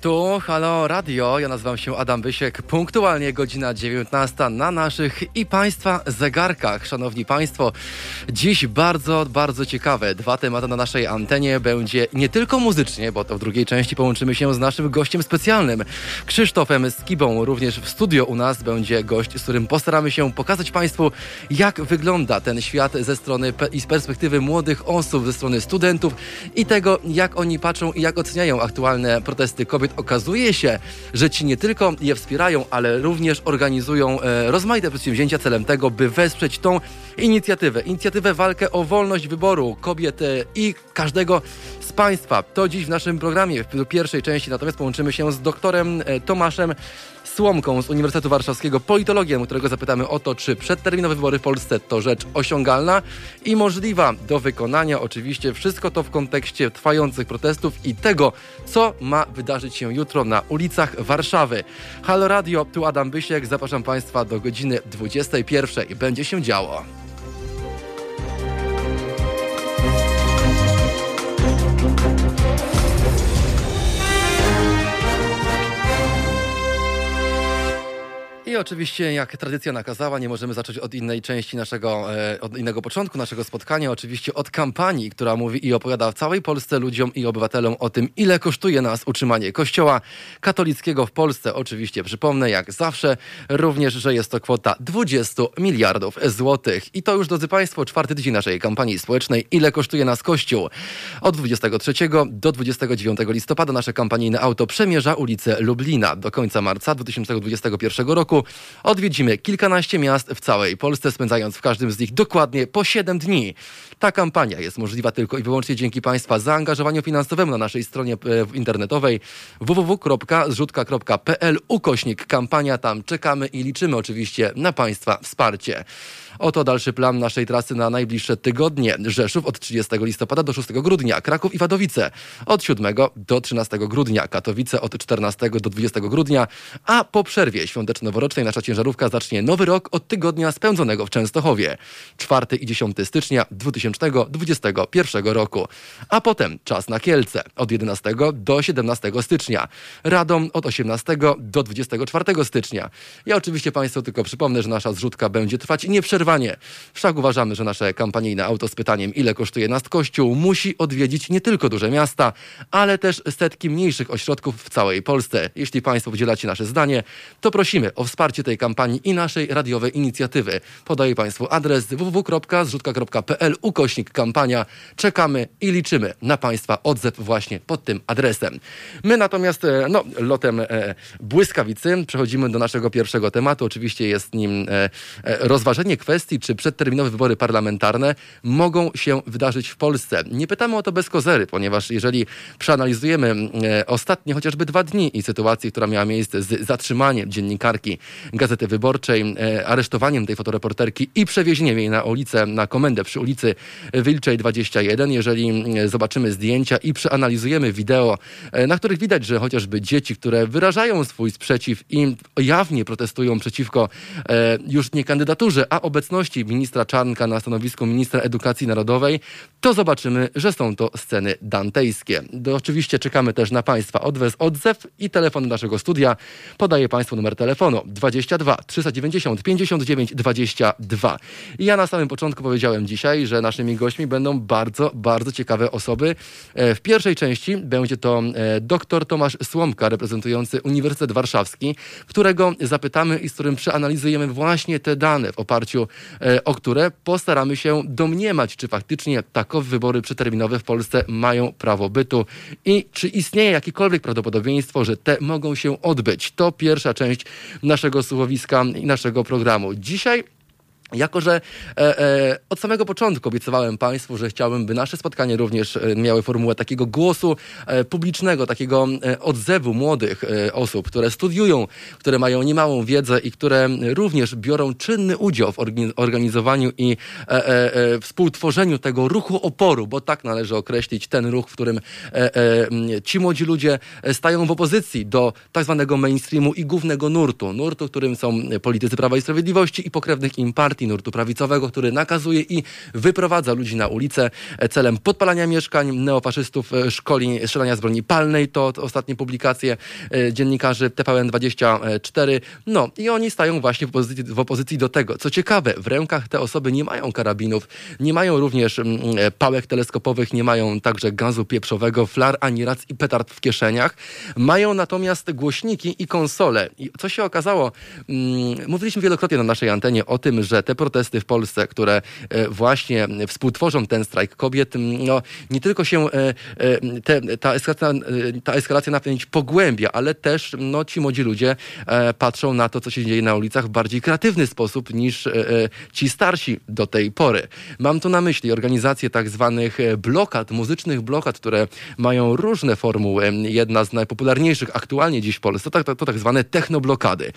Tu Halo Radio, ja nazywam się Adam Wysiek. Punktualnie godzina 19 na naszych i Państwa zegarkach. Szanowni Państwo, dziś bardzo, bardzo ciekawe. Dwa tematy na naszej antenie. Będzie nie tylko muzycznie, bo to w drugiej części połączymy się z naszym gościem specjalnym, Krzysztofem Skibą. Również w studio u nas będzie gość, z którym postaramy się pokazać Państwu, jak wygląda ten świat ze strony i z perspektywy młodych osób, ze strony studentów i tego, jak oni patrzą i jak oceniają aktualne protesty kobiet okazuje się, że ci nie tylko je wspierają, ale również organizują e, rozmaite przedsięwzięcia celem tego, by wesprzeć tą inicjatywę. Inicjatywę walkę o wolność wyboru kobiet e, i każdego z Państwa. To dziś w naszym programie, w pierwszej części, natomiast połączymy się z doktorem e, Tomaszem Słomką z Uniwersytetu Warszawskiego, politologiem, którego zapytamy o to, czy przedterminowe wybory w Polsce to rzecz osiągalna i możliwa do wykonania. Oczywiście wszystko to w kontekście trwających protestów i tego, co ma wydarzyć się jutro na ulicach Warszawy. Halo Radio, tu Adam Bysiek, zapraszam Państwa do godziny 21. Będzie się działo. I oczywiście, jak tradycja nakazała, nie możemy zacząć od innej części naszego, e, od innego początku naszego spotkania, oczywiście od kampanii, która mówi i opowiada w całej Polsce ludziom i obywatelom o tym, ile kosztuje nas utrzymanie Kościoła katolickiego w Polsce. Oczywiście przypomnę, jak zawsze, również, że jest to kwota 20 miliardów złotych. I to już, drodzy Państwo, czwarty tydzień naszej kampanii społecznej, ile kosztuje nas Kościół. Od 23 do 29 listopada nasze kampanijne auto przemierza ulicę Lublina. Do końca marca 2021 roku odwiedzimy kilkanaście miast w całej Polsce, spędzając w każdym z nich dokładnie po 7 dni. Ta kampania jest możliwa tylko i wyłącznie dzięki Państwa zaangażowaniu finansowemu na naszej stronie e, internetowej www.zrzutka.pl ukośnik kampania. Tam czekamy i liczymy oczywiście na Państwa wsparcie. Oto dalszy plan naszej trasy na najbliższe tygodnie. Rzeszów od 30 listopada do 6 grudnia, Kraków i Wadowice od 7 do 13 grudnia, Katowice od 14 do 20 grudnia, a po przerwie świąteczno-noworocznej nasza ciężarówka zacznie nowy rok od tygodnia spędzonego w Częstochowie. 4 i 10 stycznia 2021 roku. A potem czas na Kielce od 11 do 17 stycznia, Radom od 18 do 24 stycznia. Ja oczywiście Państwu tylko przypomnę, że nasza zrzutka będzie trwać nieprzerwanie Wszak uważamy, że nasze kampanijne auto z pytaniem, ile kosztuje nas kościół, musi odwiedzić nie tylko duże miasta, ale też setki mniejszych ośrodków w całej Polsce. Jeśli Państwo podzielacie nasze zdanie, to prosimy o wsparcie tej kampanii i naszej radiowej inicjatywy. Podaję Państwu adres www.zrzutka.pl ukośnik kampania. Czekamy i liczymy na Państwa odzew właśnie pod tym adresem. My natomiast e, no, lotem e, błyskawicy przechodzimy do naszego pierwszego tematu. Oczywiście jest nim e rozważenie kwestii kwestii, czy przedterminowe wybory parlamentarne mogą się wydarzyć w Polsce. Nie pytamy o to bez kozery, ponieważ jeżeli przeanalizujemy e, ostatnie chociażby dwa dni i sytuację, która miała miejsce z zatrzymaniem dziennikarki Gazety Wyborczej, e, aresztowaniem tej fotoreporterki i przewiezieniem jej na ulicę, na komendę przy ulicy Wilczej 21, jeżeli e, zobaczymy zdjęcia i przeanalizujemy wideo, na których widać, że chociażby dzieci, które wyrażają swój sprzeciw i jawnie protestują przeciwko już nie kandydaturze, a obecności obecności ministra Czarnka na stanowisku ministra edukacji narodowej, to zobaczymy, że są to sceny dantejskie. Do, oczywiście czekamy też na Państwa odzew i telefon naszego studia. Podaję Państwu numer telefonu 22 390 59 22. I ja na samym początku powiedziałem dzisiaj, że naszymi gośćmi będą bardzo, bardzo ciekawe osoby. E, w pierwszej części będzie to e, dr Tomasz Słomka, reprezentujący Uniwersytet Warszawski, którego zapytamy i z którym przeanalizujemy właśnie te dane w oparciu o które postaramy się domniemać, czy faktycznie takowe wybory przeterminowe w Polsce mają prawo bytu i czy istnieje jakiekolwiek prawdopodobieństwo, że te mogą się odbyć. To pierwsza część naszego słuchowiska i naszego programu. Dzisiaj jako, że e, e, od samego początku obiecywałem Państwu, że chciałbym, by nasze spotkanie również e, miały formułę takiego głosu e, publicznego, takiego e, odzewu młodych e, osób, które studiują, które mają niemałą wiedzę i które również biorą czynny udział w organizowaniu i współtworzeniu tego ruchu oporu, bo tak należy określić ten ruch, w którym ci młodzi ludzie stają w opozycji do tak zwanego mainstreamu i głównego nurtu, nurtu, którym są politycy Prawa i Sprawiedliwości i pokrewnych im partii, partii nurtu prawicowego, który nakazuje i wyprowadza ludzi na ulicę celem podpalania mieszkań, neofaszystów szkoli strzelania z broni palnej. To, ostatnie publikacje dziennikarzy TVN24. No i oni stają właśnie w opozycji, w opozycji do tego. Co ciekawe, w rękach te osoby nie mają karabinów, nie mają również mm, pałek teleskopowych, nie mają także gazu pieprzowego, flar, ani rac i petard w kieszeniach. Mają natomiast głośniki i konsole. I co się okazało, mm, mówiliśmy wielokrotnie na naszej antenie o tym, że te protesty w Polsce, które e, właśnie współtworzą ten strajk kobiet, no, nie tylko się e, e, te, ta, eskalacja, ta eskalacja napięć pogłębia, ale też no, ci młodzi ludzie patrzą na to, co się dzieje na ulicach w bardziej kreatywny sposób niż ci starsi do tej pory. Mam tu na myśli organizację tak zwanych blokad, muzycznych blokad, które mają różne formuły. Jedna z najpopularniejszych aktualnie dziś w Polsce to, to, to tak zwane technoblokady.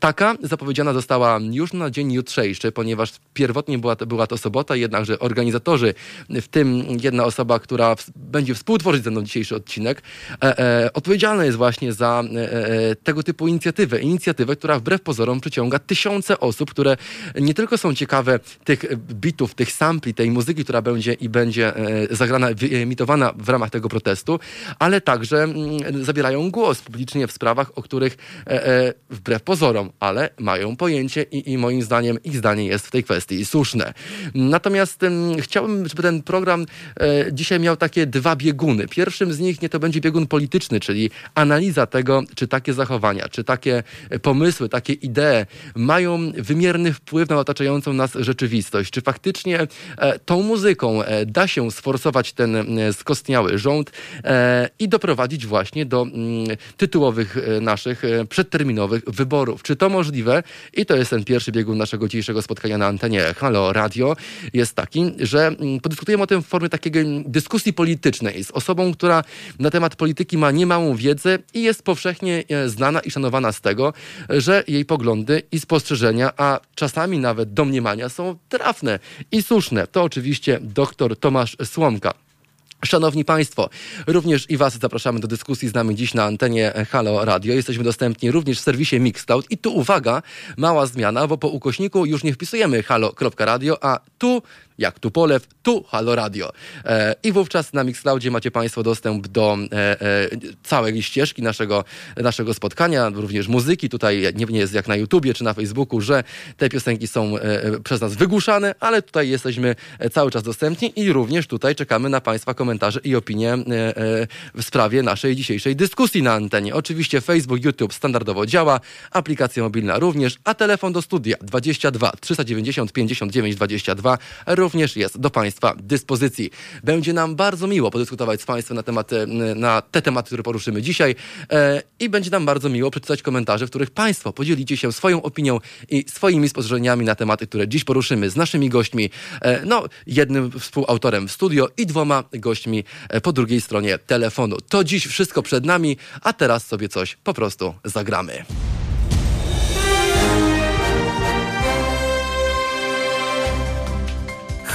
Taka zapowiedziana została już na dzień jutrzejszy, ponieważ pierwotnie była to, była to sobota, jednakże organizatorzy, w tym jedna osoba, która w, będzie współtworzyć ze mną dzisiejszy odcinek, e, e, odpowiedzialna jest właśnie za e, e, tego typu inicjatywę. Inicjatywę, która wbrew pozorom przyciąga tysiące osób, które nie tylko są ciekawe tych bitów, tych sampli, tej muzyki, która będzie i będzie e, zagrana, wyemitowana w ramach tego protestu, ale także mm, zabierają głos publicznie w sprawach, o których e, wbrew pozorom, ale mają pojęcie i, i moim zdaniem ich zdanie jest w tej kwestii słuszne. Natomiast chciałbym, żeby ten program e, dzisiaj miał takie dwa bieguny. Pierwszym z nich nie to będzie biegun polityczny, czyli analiza tego, czy takie zachowania, czy takie pomysły, takie idee mają wymierny wpływ na otaczającą nas rzeczywistość, czy faktycznie tą muzyką da się sforsować ten skostniały rząd i doprowadzić właśnie do tytułowych e, naszych e, przedterminowych wyborów. Czy to możliwe? I to jest ten pierwszy biegun naszego dzisiejszego spotkania na antenie Halo Radio. Jest taki, że mm, podyskutujemy o tym w formie takiej dyskusji politycznej z osobą, która na temat polityki ma niemałą wiedzę i jest powszechnie e, znana i szanowana z tego, że jej poglądy i spostrzeżenia, a czasami nawet domniemania są trafne i słuszne. To oczywiście dr Tomasz Słomka. Szanowni Państwo, również i Was zapraszamy do dyskusji z nami dziś na antenie Halo Radio. Jesteśmy dostępni również w serwisie Mixcloud. I tu uwaga, mała zmiana, bo po ukośniku już nie wpisujemy halo.radio, a tu jak tu polew, tu Halo Radio. E, I wówczas na Mixcloudzie macie Państwo dostęp do e, e, całej ścieżki naszego, naszego spotkania, również muzyki. Tutaj nie, nie jest jak na YouTubie czy na Facebooku, że te piosenki są e, e, przez nas wygłuszane, ale tutaj jesteśmy cały czas dostępni i również tutaj czekamy na Państwa komentarze i opinie e, w sprawie naszej dzisiejszej dyskusji na antenie. Oczywiście Facebook, YouTube standardowo działa, aplikacja mobilna również, a telefon do studia 22 390 59 22 również jest do Państwa dyspozycji. Będzie nam bardzo miło podyskutować z Państwem na, temat, na te tematy, które poruszymy dzisiaj e, i będzie nam bardzo miło przeczytać komentarze, w których Państwo podzielicie się swoją opinią i swoimi spostrzeżeniami na tematy, które dziś poruszymy z naszymi gośćmi. E, no, jednym współautorem w studio i dwoma gośćmi e, po drugiej stronie telefonu. To dziś wszystko przed nami, a teraz sobie coś po prostu zagramy.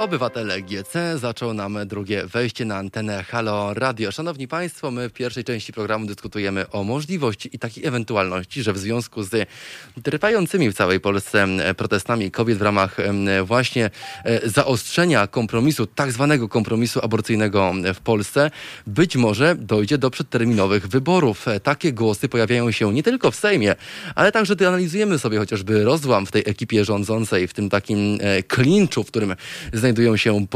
Obywatele GC zaczął nam drugie wejście na antenę Halo Radio. Szanowni Państwo, my w pierwszej części programu dyskutujemy o możliwości i takiej ewentualności, że w związku z trwającymi w całej Polsce protestami kobiet w ramach właśnie e, zaostrzenia kompromisu, tak zwanego kompromisu aborcyjnego w Polsce, być może dojdzie do przedterminowych wyborów. E, takie głosy pojawiają się nie tylko w Sejmie, ale także gdy analizujemy sobie chociażby rozłam w tej ekipie rządzącej, w tym takim e, klinczu, w którym znajdziemy znajdują się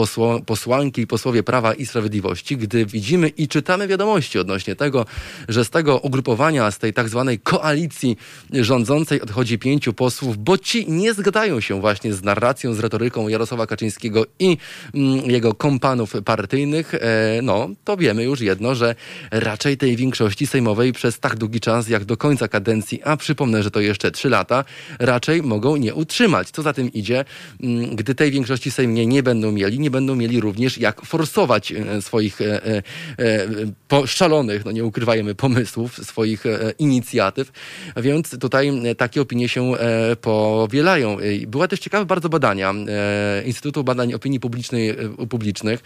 posłanki i posłowie Prawa i Sprawiedliwości, gdy widzimy i czytamy wiadomości odnośnie tego, że z tego ugrupowania, z tej tak zwanej koalicji rządzącej odchodzi pięciu posłów, bo ci nie zgadzają się właśnie z narracją, z retoryką Jarosława Kaczyńskiego i mm, jego kompanów partyjnych, e, no to wiemy już jedno, że raczej tej większości sejmowej przez tak długi czas jak do końca kadencji, a przypomnę, że to jeszcze trzy lata, raczej mogą nie utrzymać. Co za tym idzie, mm, gdy tej większości sejmie nie będą mieli, nie będą mieli również jak forsować swoich szalonych, no nie ukrywajmy, pomysłów, swoich inicjatyw, więc tutaj takie opinie się powielają. Była też ciekawe bardzo badania Instytutu Badań Opinii Publicznej, Publicznych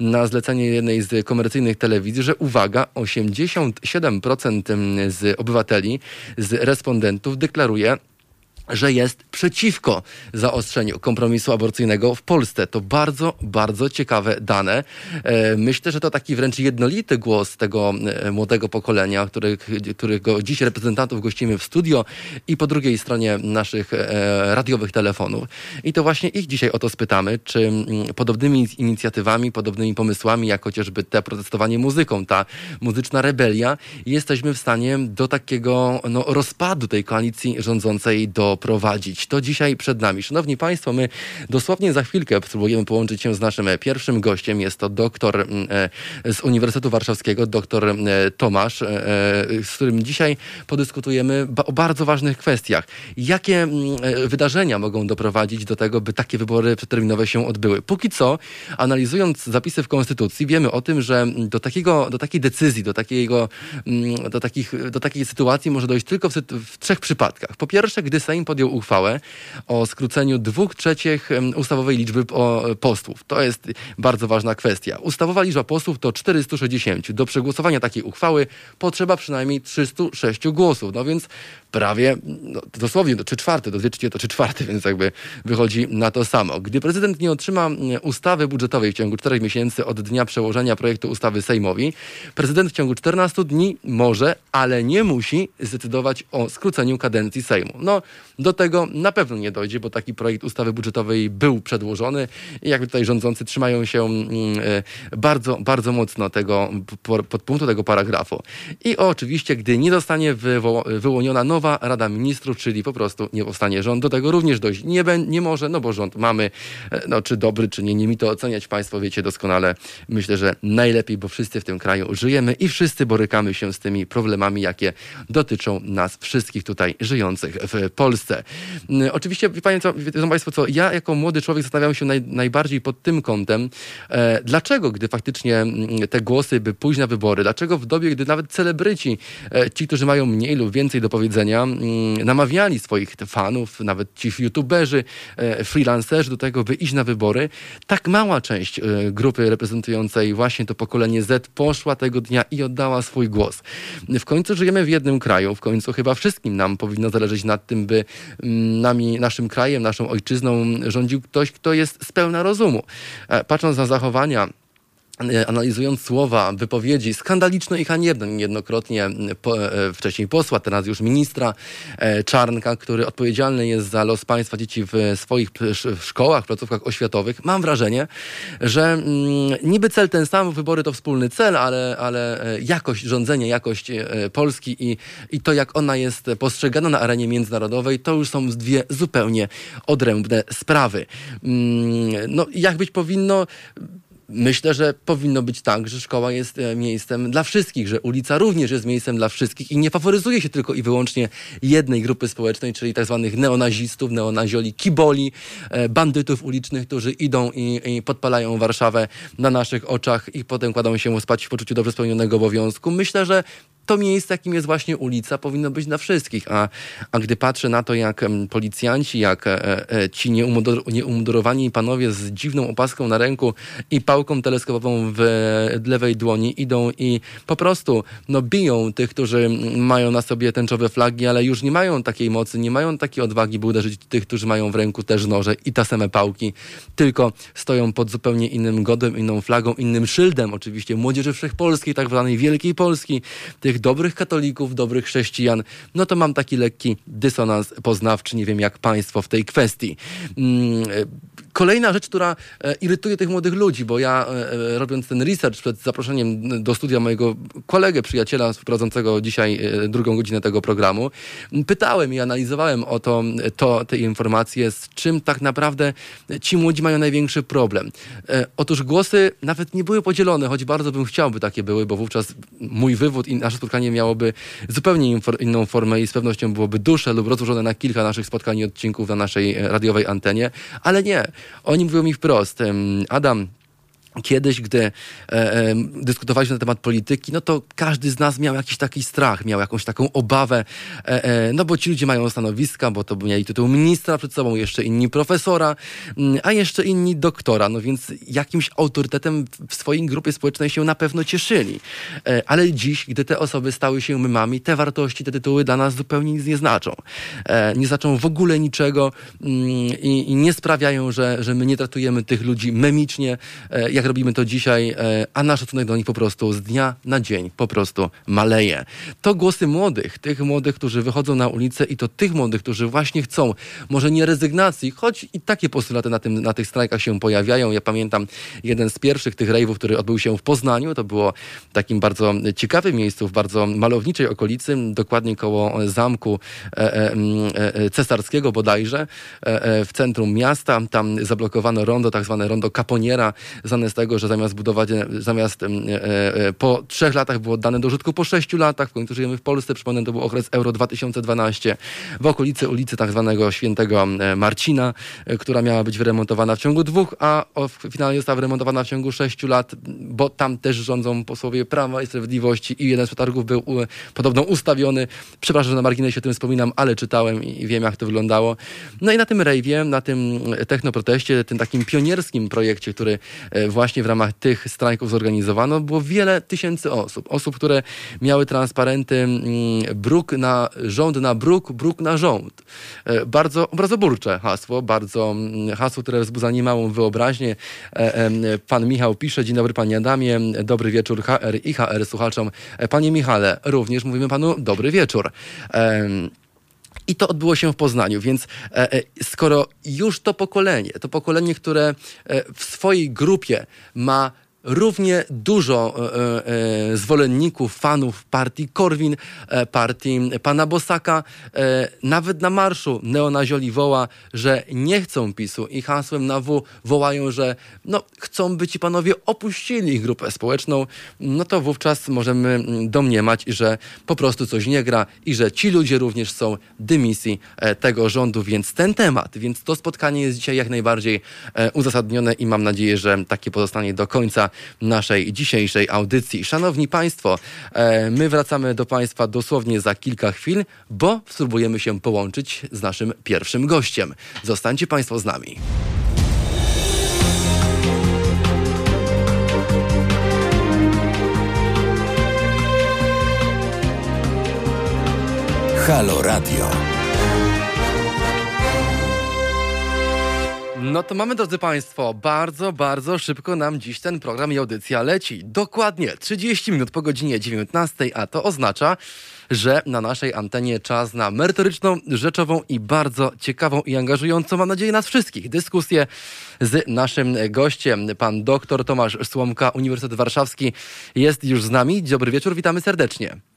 na zlecenie jednej z komercyjnych telewizji, że uwaga, 87% z obywateli, z respondentów deklaruje, że jest przeciwko zaostrzeniu kompromisu aborcyjnego w Polsce. To bardzo, bardzo ciekawe dane. E, myślę, że to taki wręcz jednolity głos tego e, młodego pokolenia, których, którego dziś reprezentantów gościmy w studio i po drugiej stronie naszych e, radiowych telefonów. I to właśnie ich dzisiaj o to spytamy, czy podobnymi inicjatywami, podobnymi pomysłami, jak chociażby te protestowanie muzyką, ta muzyczna rebelia, jesteśmy w stanie do takiego no, rozpadu tej koalicji rządzącej do prowadzić. To dzisiaj przed nami. Szanowni Państwo, my dosłownie za chwilkę spróbujemy połączyć się z naszym pierwszym gościem. Jest to doktor e, z Uniwersytetu Warszawskiego, doktor e, Tomasz, e, z którym dzisiaj podyskutujemy o bardzo ważnych kwestiach. Jakie wydarzenia mogą doprowadzić do tego, by takie wybory przedterminowe się odbyły? Póki co, analizując zapisy w Konstytucji, wiemy o tym, że do, takiego, do takiej decyzji, do, takiego, do, takich, do takiej sytuacji może dojść tylko w, w trzech przypadkach. Po pierwsze, gdy Sejm podjął uchwałę o skróceniu dwóch trzecich ustawowej liczby posłów. To jest bardzo ważna kwestia. Ustawowa liczba posłów to 460. Do przegłosowania takiej uchwały potrzeba przynajmniej 306 głosów. No więc prawie, no, dosłownie do 3 czwarte, do 2 trzecie to 3 czwarte, więc jakby wychodzi na to samo. Gdy prezydent nie otrzyma ustawy budżetowej w ciągu 4 miesięcy od dnia przełożenia projektu ustawy Sejmowi, prezydent w ciągu 14 dni może, ale nie musi zdecydować o skróceniu kadencji Sejmu. No, do tego na pewno nie dojdzie, bo taki projekt ustawy budżetowej był przedłożony i jakby tutaj rządzący trzymają się e, bardzo, bardzo mocno tego podpunktu tego paragrafu. I oczywiście, gdy nie zostanie wyłoniona nowa Rada Ministrów, czyli po prostu nie powstanie rząd, do tego również dojść nie, nie może, no bo rząd mamy, e, no czy dobry, czy nie, nie mi to oceniać, Państwo wiecie doskonale. Myślę, że najlepiej, bo wszyscy w tym kraju żyjemy i wszyscy borykamy się z tymi problemami, jakie dotyczą nas wszystkich tutaj żyjących w Polsce. Mm, oczywiście, co, wiedzą Państwo co, ja jako młody człowiek zastanawiam się naj, najbardziej pod tym kątem, e, dlaczego, gdy faktycznie mm, te głosy by pójść na wybory, dlaczego w dobie, gdy nawet celebryci, e, ci, którzy mają mniej lub więcej do powiedzenia, mm, namawiali swoich fanów, nawet ci youtuberzy, e, freelancerzy do tego, by iść na wybory, tak mała część e, grupy reprezentującej właśnie to pokolenie Z poszła tego dnia i oddała swój głos. W końcu żyjemy w jednym kraju, w końcu chyba wszystkim nam powinno zależeć nad tym, by Mm, nami, naszym krajem, naszą ojczyzną rządził ktoś, kto jest z pełna rozumu. E, patrząc na zachowania analizując słowa, wypowiedzi skandaliczne i haniebne niejednokrotnie po, e, wcześniej posła, teraz już ministra e, Czarnka, który odpowiedzialny jest za los państwa dzieci w swoich szkołach, placówkach oświatowych, mam wrażenie, że mm, niby cel ten sam, wybory to wspólny cel, ale, ale jakość rządzenia, jakość Polski i, i to, jak ona jest postrzegana na arenie międzynarodowej, to już są dwie zupełnie odrębne sprawy. Mm, no, jak być powinno Myślę, że powinno być tak, że szkoła jest e, miejscem dla wszystkich, że ulica również jest miejscem dla wszystkich i nie faworyzuje się tylko i wyłącznie jednej grupy społecznej, czyli tak zwanych neonazistów, neonazioli, kiboli, e, bandytów ulicznych, którzy idą i, i podpalają Warszawę na naszych oczach i potem kładą się spać w poczuciu dobrze spełnionego obowiązku. Myślę, że to miejsce, jakim jest właśnie ulica, powinno być dla wszystkich. A, a gdy patrzę na to, jak policjanci, jak e, e, ci nieumudurowani panowie z dziwną opaską na ręku i pałką teleskopową w lewej dłoni idą i po prostu no, biją tych, którzy mają na sobie tęczowe flagi, ale już nie mają takiej mocy, nie mają takiej odwagi, by uderzyć tych, którzy mają w ręku też noże i te same pałki, tylko stoją pod zupełnie innym godem, inną flagą, innym szyldem, oczywiście młodzieży wszechpolskiej, tak zwanej Wielkiej Polski, tych dobrych katolików, dobrych chrześcijan, no to mam taki lekki dysonans poznawczy, nie wiem jak państwo w tej kwestii. Mm, Kolejna rzecz, która e, irytuje tych młodych ludzi, bo ja e, e, robiąc ten research przed zaproszeniem do studia mojego kolegę, przyjaciela prowadzącego dzisiaj drugą godzinę tego programu, pytałem i analizowałem o to, to te informacje, z czym tak naprawdę ci młodzi mają największy problem. Otóż głosy nawet nie były podzielone, choć bardzo bym chciał, by takie były, bo wówczas mój wywód i nasze spotkanie miałoby zupełnie inną formę i z pewnością byłoby dłuższe lub rozłożone na kilka naszych spotkań i odcinków na naszej radiowej antenie, ale nie. Oni mówią mi wprost, Adam, Kiedyś, gdy e, e, dyskutowaliśmy na temat polityki, no to każdy z nas miał jakiś taki strach, miał jakąś taką obawę, e, e, no bo ci ludzie mają stanowiska, bo to mieli tytuł ministra przed sobą, jeszcze inni profesora, mm, a jeszcze inni doktora, no więc jakimś autorytetem w swojej grupie społecznej się na pewno cieszyli. E, ale dziś, gdy te osoby stały się mymami, te wartości, te tytuły dla nas zupełnie nic nie znaczą. E, nie znaczą w ogóle niczego mm, i, i, nie sprawiają, że, że my nie traktujemy tych ludzi memicznie, jak robimy to dzisiaj, e, a nasz szacunek do nich po prostu z dnia na dzień po prostu maleje. To głosy młodych, tych młodych, którzy wychodzą na ulicę i to tych młodych, którzy właśnie chcą, może nie rezygnacji, choć i takie postulaty na, tym, na tych strajkach się pojawiają. Ja pamiętam jeden z pierwszych tych rejwów, który odbył się w Poznaniu. To było w takim bardzo ciekawym miejscu, w bardzo malowniczej okolicy, dokładnie koło zamku e, e, cesarskiego bodajże, w centrum miasta. Tam zablokowano rondo, tak zwane rondo Caponiera, znane z tego, że zamiast budować, zamiast e, e, po trzech latach było oddane do użytku po sześciu latach, w końcu żyjemy w Polsce, przypomnę, to był okres Euro 2012, w okolicy ulicy tak zwanego Świętego Marcina, e, która miała być wyremontowana w ciągu dwóch, a finalnie została wyremontowana w ciągu sześciu lat, bo tam też rządzą posłowie Prawa i Sprawiedliwości i jeden z przetargów był podobno ustawiony. Przepraszam, że na marginesie o tym wspominam, ale czytałem i wiem, jak to wyglądało. No i na tym rejwie, na tym technoproteście, tym takim pionierskim projekcie, który właśnie właśnie w ramach tych strajków zorganizowano, było wiele tysięcy osób. Osób, które miały transparenty mm, bruk na rząd na bruk, bruk na rząd. E, bardzo obrazoburcze hasło, bardzo mm, hasło, które wzbudza niemałą wyobraźnię. E, pan Michał pisze, dzień dobry panie Adamie, dobry wieczór HR i HR słuchaczom. E, panie Michale, również mówimy panu dobry wieczór. I to odbyło się w Poznaniu, więc e, e, skoro już to pokolenie, to pokolenie, które e, w swojej grupie ma równie dużo e, e, zwolenników, fanów partii Korwin, e, partii pana Bosaka. E, nawet na marszu neonazioli woła, że nie chcą PiSu i hasłem na W wołają, że no, chcą by ci panowie opuścili ich grupę społeczną, no to wówczas możemy domniemać, że po prostu coś nie gra i że ci ludzie również są dymisji e, tego rządu, więc ten temat, więc to spotkanie jest dzisiaj jak najbardziej e, uzasadnione i mam nadzieję, że takie pozostanie do końca naszej dzisiejszej audycji. Szanowni Państwo, e, my wracamy do Państwa dosłownie za kilka chwil, bo spróbujemy się połączyć z naszym pierwszym gościem. Zostańcie Państwo z nami. Halo Radio. No to mamy, drodzy Państwo, bardzo, bardzo szybko nam dziś ten program i audycja leci. Dokładnie 30 minut po godzinie 19, a to oznacza, że na naszej antenie czas na merytoryczną, rzeczową i bardzo ciekawą i angażującą, mam nadzieję, nas wszystkich dyskusję z naszym gościem. Pan doktor Tomasz Słomka, Uniwersytet Warszawski jest już z nami. Dobry wieczór, witamy serdecznie.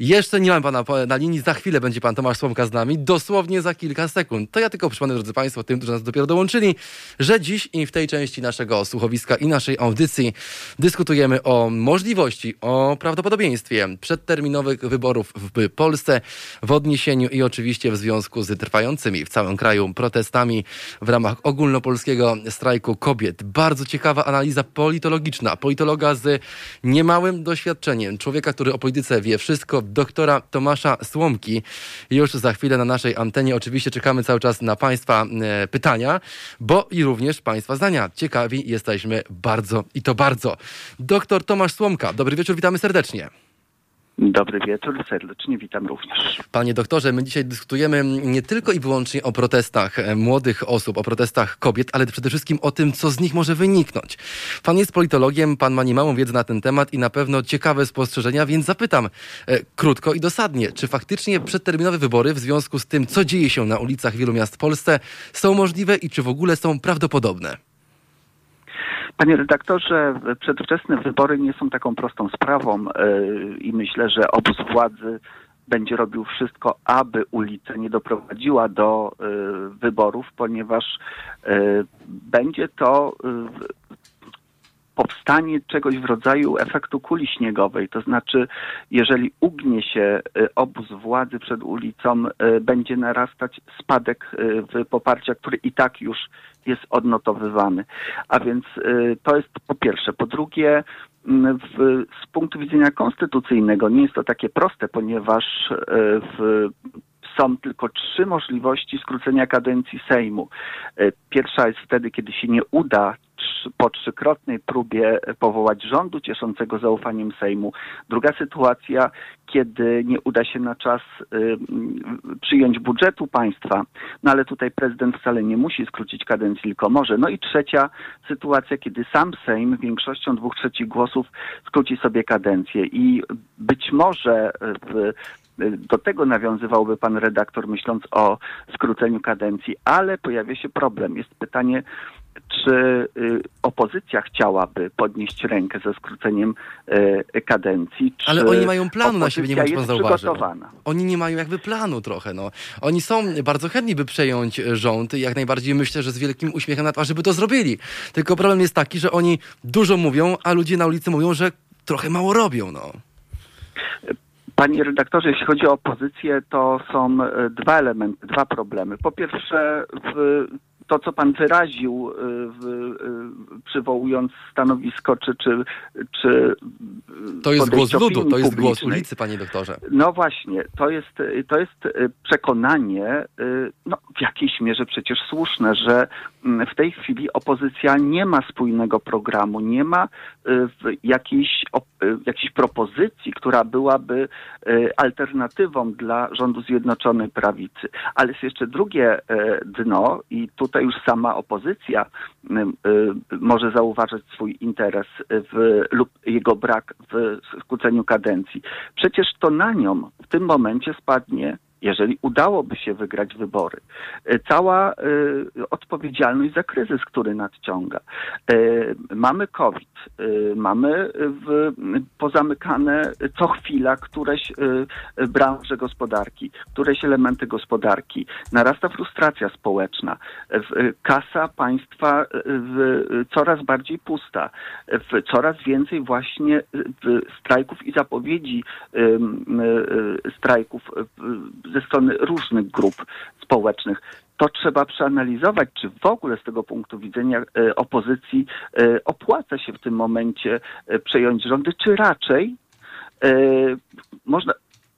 Jeszcze nie mam pana na linii, za chwilę będzie pan Tomasz Słomka z nami, dosłownie za kilka sekund. To ja tylko przypomnę, drodzy państwo, tym, którzy nas dopiero dołączyli, że dziś i w tej części naszego słuchowiska i naszej audycji dyskutujemy o możliwości, o prawdopodobieństwie przedterminowych wyborów w Polsce w odniesieniu i oczywiście w związku z trwającymi w całym kraju protestami w ramach ogólnopolskiego strajku kobiet. Bardzo ciekawa analiza politologiczna, politologa z niemałym doświadczeniem, człowieka, który o polityce wie wszystko, doktora Tomasza Słomki. Już za chwilę na naszej antenie oczywiście czekamy cały czas na Państwa e, pytania, bo i również Państwa zdania. Ciekawi jesteśmy bardzo i to bardzo. Doktor Tomasz Słomka, dobry wieczór, witamy serdecznie. Dobry wieczór, serdecznie witam również. Panie doktorze, my dzisiaj dyskutujemy nie tylko i wyłącznie o protestach e, młodych osób, o protestach kobiet, ale przede wszystkim o tym, co z nich może wyniknąć. Pan jest politologiem, pan ma niemałą wiedzę na ten temat i na pewno ciekawe spostrzeżenia, więc zapytam e, krótko i dosadnie, czy faktycznie przedterminowe wybory w związku z tym, co dzieje się na ulicach wielu miast w Polsce, są możliwe i czy w ogóle są prawdopodobne? Panie redaktorze, przedwczesne wybory nie są taką prostą sprawą e, i myślę, że obóz władzy będzie robił wszystko, aby ulica nie doprowadziła do e, wyborów, ponieważ e, będzie to powstanie czegoś w rodzaju efektu kuli śniegowej. To znaczy, jeżeli ugnie się obóz władzy przed ulicą, będzie narastać spadek w poparcia, który i tak już jest odnotowywany. A więc to jest po pierwsze. Po drugie, w, z punktu widzenia konstytucyjnego nie jest to takie proste, ponieważ w są tylko trzy możliwości skrócenia kadencji Sejmu. E, pierwsza jest wtedy, kiedy się nie uda po trzykrotnej próbie powołać rządu cieszącego zaufaniem Sejmu. Druga sytuacja, kiedy nie uda się na czas y, przyjąć budżetu państwa, no ale tutaj prezydent wcale nie musi skrócić kadencji, tylko może. No i trzecia sytuacja, kiedy sam Sejm większością dwóch trzecich głosów skróci sobie kadencję i być może w do tego nawiązywałby pan redaktor, myśląc o skróceniu kadencji, ale pojawia się problem. Jest pytanie, czy y, opozycja chciałaby podnieść rękę ze skróceniem y, kadencji. Ale oni mają planu na siebie, nie wiem, czy pan zauważył. Oni nie mają jakby planu trochę. No. Oni są bardzo chętni, by przejąć rząd i jak najbardziej myślę, że z wielkim uśmiechem na twarzy by to zrobili. Tylko problem jest taki, że oni dużo mówią, a ludzie na ulicy mówią, że trochę mało robią. No. Panie redaktorze, jeśli chodzi o opozycję, to są e, dwa elementy, dwa problemy. Po pierwsze, w to, co pan wyraził, y, w, y, przywołując stanowisko, czy, czy, czy To jest głos ludu, to jest głos ulicy, panie doktorze. No właśnie, to jest, to jest y, przekonanie, no, w jakiejś mierze przecież słuszne, że mm, w tej chwili opozycja nie ma spójnego programu, nie ma jakiejś, jakiejś propozycji, która byłaby alternatywą dla rządu Zjednoczonej Prawicy. Ale jest jeszcze drugie dno i tutaj już sama opozycja y, y, może zauważyć swój interes w, lub jego brak w skróceniu kadencji. Przecież to na nią w tym momencie spadnie jeżeli udałoby się wygrać wybory. E, cała y, odpowiedzialność za kryzys, który nadciąga. Y, mamy COVID, mamy pozamykane co chwila któreś branże gospodarki, któreś elementy gospodarki. Narasta frustracja społeczna. Kasa państwa coraz bardziej pusta. Coraz więcej właśnie strajków i zapowiedzi strajków ze strony różnych grup społecznych. To trzeba przeanalizować, czy w ogóle z tego punktu widzenia e, opozycji e, opłaca się w tym momencie e, przejąć rządy, czy raczej można,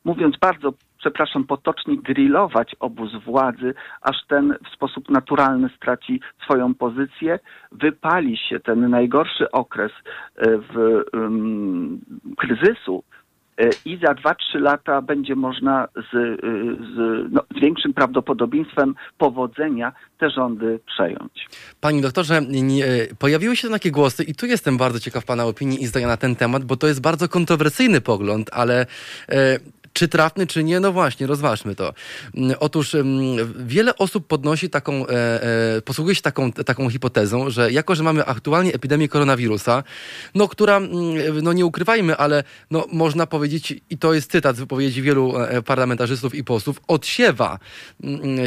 mówiąc bardzo przepraszam, potocznie grillować obóz władzy, aż ten w sposób naturalny straci swoją pozycję, wypali się ten najgorszy okres w kryzysu i za 2-3 lata będzie można z, e, z, no, z, większym prawdopodobieństwem powodzenia te rządy przejąć. Pani doktorze, nie, pojawiły się takie głosy i tu jestem bardzo ciekaw Pana opinii i zdania na ten temat, bo to jest bardzo kontrowersyjny pogląd, ale e, czy trafny, czy nie? No właśnie, rozważmy to. Mm, otóż mm, wiele osób podnosi taką, e, e, posługuje się taką, taką hipotezą, że jako, że mamy aktualnie epidemię koronawirusa, no która, mm, no nie ukrywajmy, ale no można powiedzieć, i to jest cytat z wypowiedzi wielu e, parlamentarzystów i posłów, odsiewa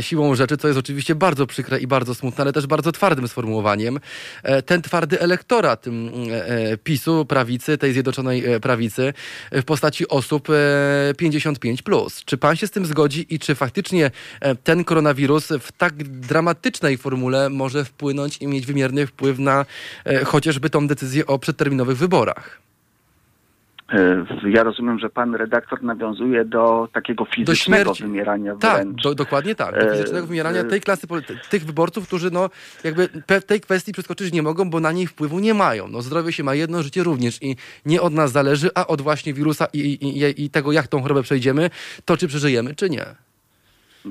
siłą rzeczy, co jest oczywiście bardzo przykre i bardzo smutne, ale też bardzo twardym sformułowaniem, ten twardy elektorat PiSu, prawicy, tej zjednoczonej prawicy w postaci osób 50 55. Czy pan się z tym zgodzi i czy faktycznie e, ten koronawirus w tak dramatycznej formule może wpłynąć i mieć wymierny wpływ na e, chociażby tą decyzję o przedterminowych wyborach? E, ja rozumiem, że pan redaktor nawiązuje do takiego fizycznego do wymierania tak, wręcz. Tak, do, dokładnie tak. Do fizycznego wymierania tej klasy, tych wyborców, którzy no, jakby tej kwestii przeskoczyć nie mogą, bo na niej wpływu nie mają. No, zdrowie się ma jedno, życie również i nie od nas zależy, a od właśnie wirusa i, i, i, i tego, jak tą chorobę przejdziemy, to czy przeżyjemy, czy nie.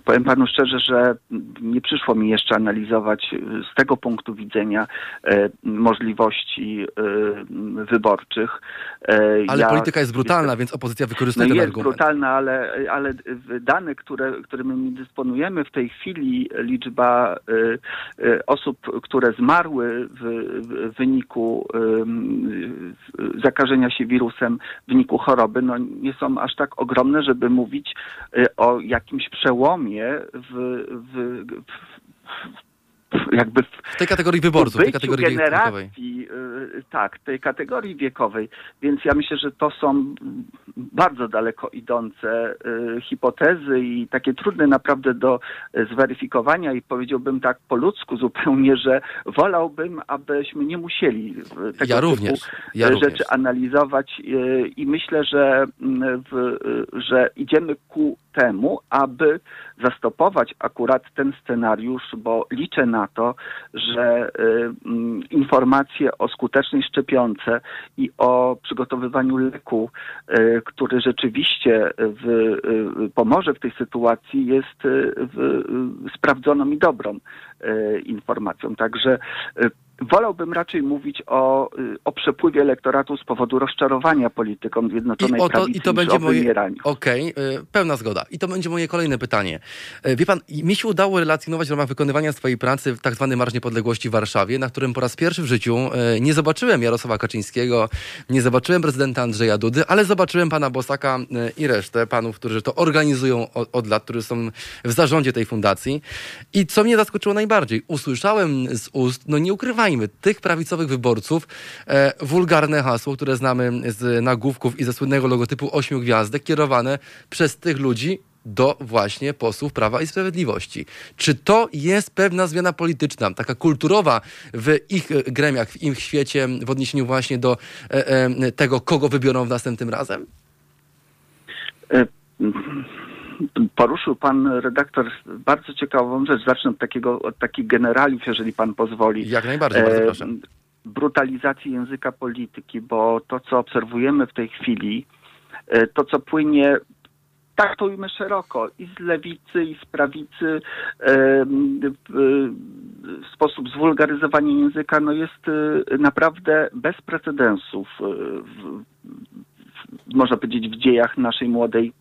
Powiem panu szczerze, że nie przyszło mi jeszcze analizować z tego punktu widzenia e, możliwości e, wyborczych. E, ale ja, polityka jest brutalna, więc opozycja wykorzystuje no ten jest argument. Jest brutalna, ale, ale dane, które, którymi dysponujemy w tej chwili, liczba osób, które zmarły w, w wyniku zakażenia się wirusem, w wyniku choroby, no nie są aż tak ogromne, żeby mówić o jakimś przełomie w, w, w jakby w, w tej kategorii wyborców, tej kategorii generacji, wiekowej. tak, tej kategorii wiekowej. Więc ja myślę, że to są bardzo daleko idące hipotezy i takie trudne naprawdę do zweryfikowania i powiedziałbym tak po ludzku zupełnie, że wolałbym, abyśmy nie musieli tego ja również, ja rzeczy również. analizować i myślę, że, w, że idziemy ku temu, aby zastopować akurat ten scenariusz, bo liczę na to, że y, informacje o skutecznej szczepionce i o przygotowywaniu leku, y, który rzeczywiście w, y, pomoże w tej sytuacji, jest sprawdzoną i dobrą informacją. Także Wolałbym raczej mówić o, o przepływie elektoratu z powodu rozczarowania polityką Zjednoczonej I to, Prawicy i to będzie moje... Okej, okay, pełna zgoda. I to będzie moje kolejne pytanie. Wie pan, mi się udało relacjonować w ramach wykonywania swojej pracy w tak zwany Marsz Niepodległości w Warszawie, na którym po raz pierwszy w życiu nie zobaczyłem Jarosława Kaczyńskiego, nie zobaczyłem prezydenta Andrzeja Dudy, ale zobaczyłem pana Bosaka i resztę panów, którzy to organizują od, od lat, którzy są w zarządzie tej fundacji. I co mnie zaskoczyło najbardziej, usłyszałem z ust, no nie ukrywam, tych prawicowych wyborców e, wulgarne hasło, które znamy z nagłówków i ze słynnego logotypu ośmiu gwiazdek, kierowane przez tych ludzi do właśnie posłów Prawa i Sprawiedliwości. Czy to jest pewna zmiana polityczna, taka kulturowa w ich gremiach, w ich świecie, w odniesieniu właśnie do e, e, tego, kogo wybiorą w następnym razem? E poruszył pan redaktor bardzo ciekawą rzecz. Zacznę od takiego, od takich generaliów, jeżeli pan pozwoli. Jak najbardziej, bardzo proszę. Brutalizacji języka polityki, bo to, co obserwujemy w tej chwili, to, co płynie tak to ujmę szeroko, i z lewicy, i z prawicy, w sposób zwulgaryzowania języka, no jest naprawdę bez precedensów, w, można powiedzieć, w dziejach naszej młodej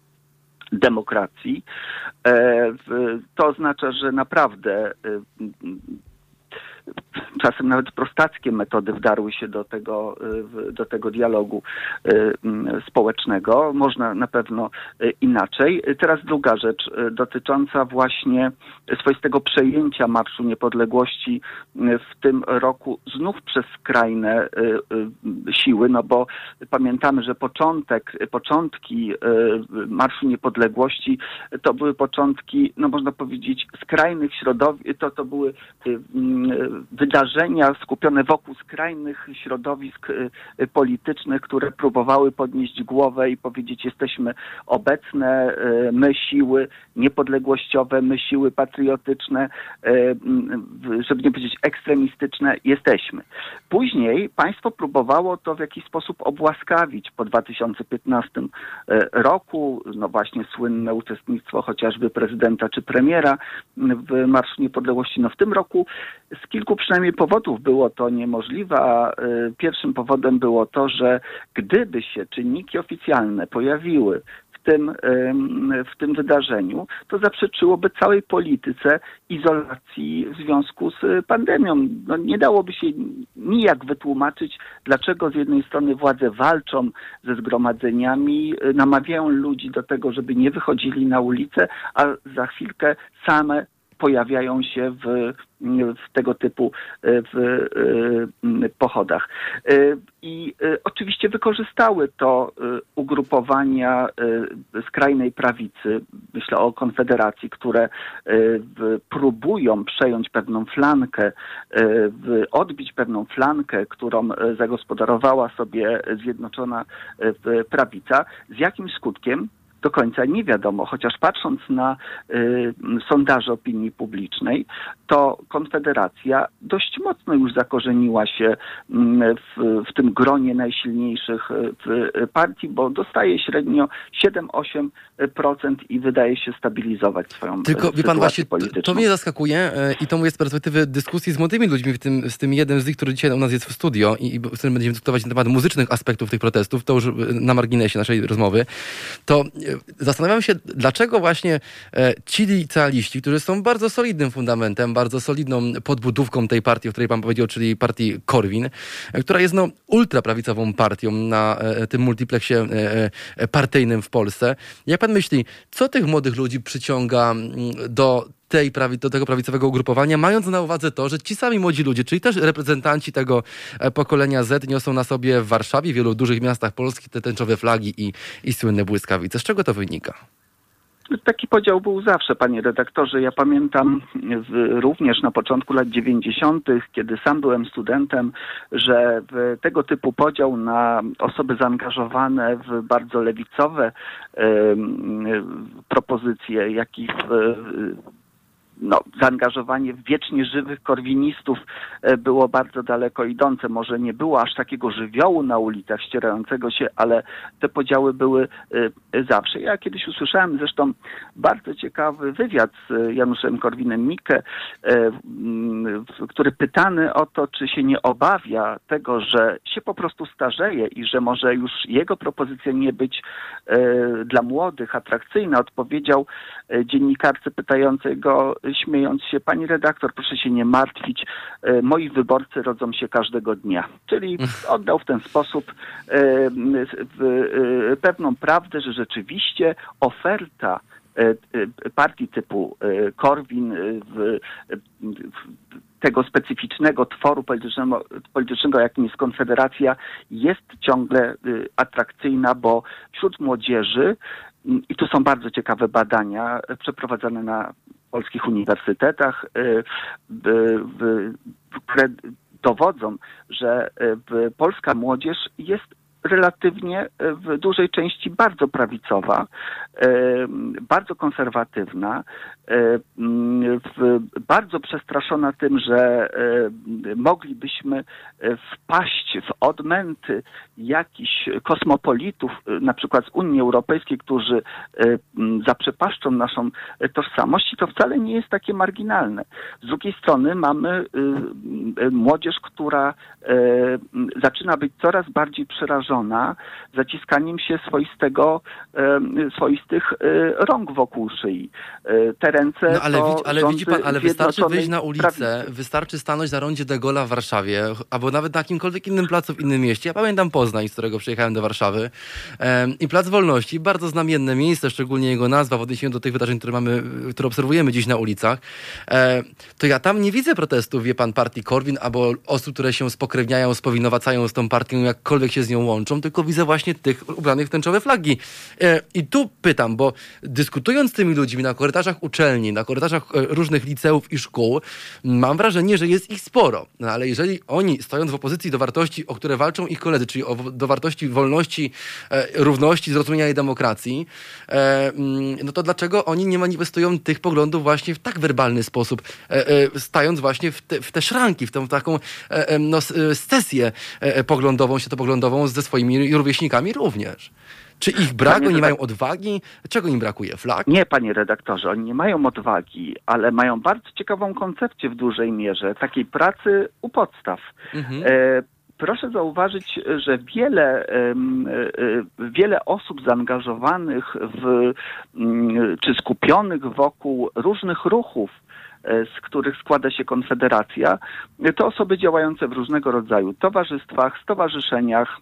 demokracji. To oznacza, że naprawdę czasem nawet prostackie metody wdarły się do tego, do tego dialogu społecznego. Można na pewno inaczej. Teraz druga rzecz dotycząca właśnie swoistego przejęcia Marszu Niepodległości w tym roku znów przez skrajne siły, no bo pamiętamy, że początek, początki Marszu Niepodległości to były początki, no można powiedzieć, skrajnych środowisk, to, to były wydarzenia skupione wokół skrajnych środowisk y, politycznych, które próbowały podnieść głowę i powiedzieć, jesteśmy obecne, y, my siły niepodległościowe, my siły patriotyczne, y, żeby nie powiedzieć ekstremistyczne, jesteśmy. Później państwo próbowało to w jakiś sposób obłaskawić po 2015 roku, no właśnie słynne uczestnictwo chociażby prezydenta czy premiera w Marszu Niepodległości. No w tym roku z kilku przynajmniej powodów było to niemożliwe, y, pierwszym powodem było to, że gdyby się czynniki oficjalne pojawiły w tym, w tym wydarzeniu, to zaprzeczyłoby całej polityce izolacji w związku z pandemią. No, nie dałoby się nijak wytłumaczyć, dlaczego z jednej strony władze walczą ze zgromadzeniami, y, namawiają ludzi do tego, żeby nie wychodzili na ulicę, a za chwilkę same pojawiają się w, w tego typu e, w, e, pochodach. E, I oczywiście wykorzystały to ugrupowania skrajnej prawicy, myślę o Konfederacji, które próbują przejąć pewną flankę, odbić pewną flankę, którą zagospodarowała sobie Zjednoczona Prawica. Z jakim skutkiem? Do końca nie wiadomo, chociaż patrząc na y, sondaże opinii publicznej, to Konfederacja dość mocno już zakorzeniła się y, w, w, tym gronie najsilniejszych y, partii, bo dostaje średnio 7-8% i wydaje się stabilizować swoją Tylko wie pan właśnie, polityczną. to mnie zaskakuje i to mówię z perspektywy dyskusji z młodymi ludźmi, w tym, z tym jeden z nich, który dzisiaj u nas jest w studio i, i z którym będziemy dyskutować na temat muzycznych aspektów tych protestów, to już na marginesie naszej rozmowy, to zastanawiam się, dlaczego właśnie e, ci licealiści, którzy są bardzo solidnym fundamentem, bardzo solidną podbudówką tej partii, o której pan powiedział, czyli partii Korwin, e, która jest no ultraprawicową partią na e, tym multiplexie partyjnym w Polsce. Jak pan myśli, co tych młodych ludzi przyciąga do tej prawi, do tego prawicowego ugrupowania, mając na uwadze to, że ci sami młodzi ludzie, czyli też reprezentanci tego e, pokolenia Z niosą na sobie w Warszawie, w wielu dużych miastach Polski te tęczowe flagi i, i słynne błyskawice. Z czego to wynika? Taki podział był zawsze, panie redaktorze. Ja pamiętam w, również na początku lat 90., kiedy sam byłem studentem, że tego typu podział na osoby zaangażowane w bardzo lewicowe y, y, propozycje, jak i w, no, zaangażowanie wiecznie żywych korwinistów e, było bardzo daleko idące. Może nie było aż takiego żywiołu na ulicach ścierającego się, ale te podziały były e, zawsze. Ja kiedyś usłyszałem zresztą bardzo ciekawy wywiad z Januszem Korwinem-Mikke, e, który pytany o to, czy się nie obawia tego, że się po prostu starzeje i że może już jego propozycja nie być dla młodych atrakcyjna, odpowiedział dziennikarce pytającej go, śmiejąc się, pani redaktor, proszę się nie martwić, e, moi wyborcy rodzą się każdego dnia. Czyli oddał w ten sposób e, e, pewną prawdę, że rzeczywiście oferta partii typu Korwin w, tego specyficznego tworu politycznego, politycznego, jakim jest Konfederacja, jest ciągle atrakcyjna, bo wśród młodzieży, i tu są bardzo ciekawe badania przeprowadzane na polskich uniwersytetach, y, dowodzą, że y, polska młodzież jest relatywnie w dużej części bardzo prawicowa, y, bardzo konserwatywna, bardzo przestraszona tym, że moglibyśmy wpaść w odmęty jakichś kosmopolitów, na przykład z Unii Europejskiej, którzy zaprzepaszczą naszą tożsamość i to wcale nie jest takie marginalne. Z drugiej strony mamy młodzież, która zaczyna być coraz bardziej przerażona zaciskaniem się swoistego, swoistych rąk wokół szyi. Te ręce no, ale, widzi, ale widzi pan, ale wystarczy wyjść na ulicę, prawicy. wystarczy stanąć na rondzie de Gola w Warszawie, albo nawet na jakimkolwiek innym placu w innym mieście. Ja pamiętam Poznań, z którego przyjechałem do Warszawy i Plac Wolności, bardzo znamienne miejsce, szczególnie jego nazwa w odniesieniu do tych wydarzeń, które mamy, które obserwujemy dziś na ulicach, to ja tam nie widzę protestów, wie pan, partii Korwin, albo osób, które się spokrewniają, spowinowacają z tą partią, jakkolwiek się z nią łączą, tylko widzę właśnie tych ubranych w tęczowe flagi. E, I tu pytam, bo dyskutując z tymi ludźmi na korytarzach uczelni, na korytarzach e, różnych liceów i szkół, mam wrażenie, że jest ich sporo. No ale jeżeli oni, stojąc w opozycji do wartości, o które walczą ich koledzy, czyli do wartości wolności, e, równości, zrozumienia i demokracji, mm, no to dlaczego oni nie manifestują tych poglądów właśnie w tak werbalny sposób, stając właśnie w te, w te szranki, w tą taką no, sesję poglądową, światopoglądową ze swoimi rówieśnikami również? Czy ich brak? Panie oni mają odwagi? Czego im brakuje? Flag? Nie, panie redaktorze, oni nie mają odwagi, ale mają bardzo ciekawą koncepcję w dużej mierze takiej pracy u podstaw. Mhm. E, proszę zauważyć, że wiele, e, wiele osób zaangażowanych w, mm, czy skupionych wokół różnych ruchów, e, z których składa się Konfederacja, to osoby działające w różnego rodzaju towarzystwach, stowarzyszeniach,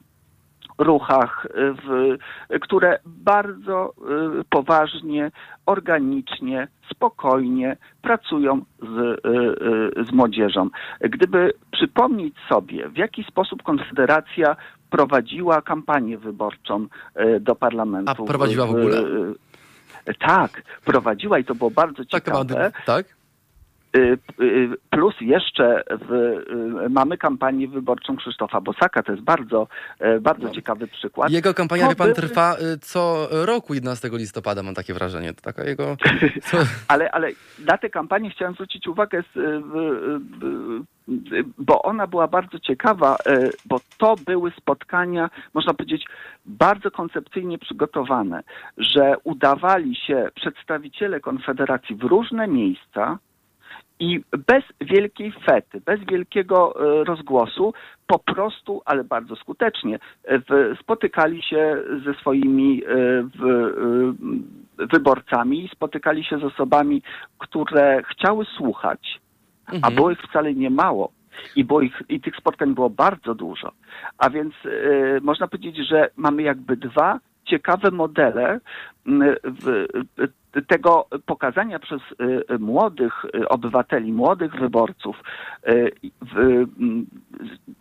ruchach, w, które bardzo y, poważnie, organicznie, spokojnie pracują z, y, y, z młodzieżą. Gdyby przypomnieć sobie, w jaki sposób Konfederacja prowadziła kampanię wyborczą do parlamentu. A prowadziła w ogóle? Tak, prowadziła i to było bardzo ciekawe. Tak, tak? Y, y, plus jeszcze w, y, mamy kampanię wyborczą Krzysztofa Bosaka. To jest bardzo, bardzo no. ciekawy przykład. Jego kampania, wie pan, trwa co roku 11 listopada, mam takie wrażenie. To taka jego... ale, ale na tę kampanię chciałem zwrócić uwagę, bo ona była bardzo ciekawa, bo to były spotkania, można powiedzieć, bardzo koncepcyjnie przygotowane, że udawali się przedstawiciele Konfederacji w różne miejsca, i bez wielkiej fety, bez wielkiego e, rozgłosu, po prostu, ale bardzo skutecznie, e, spotykali się ze swoimi e, wyborcami, spotykali się z osobami, które chciały słuchać, mhm. a było ich wcale nie mało. I, było ich, I tych spotkań było bardzo dużo. A więc można powiedzieć, że mamy jakby dwa ciekawe modele w, tego pokazania przez młodych obywateli, młodych wyborców,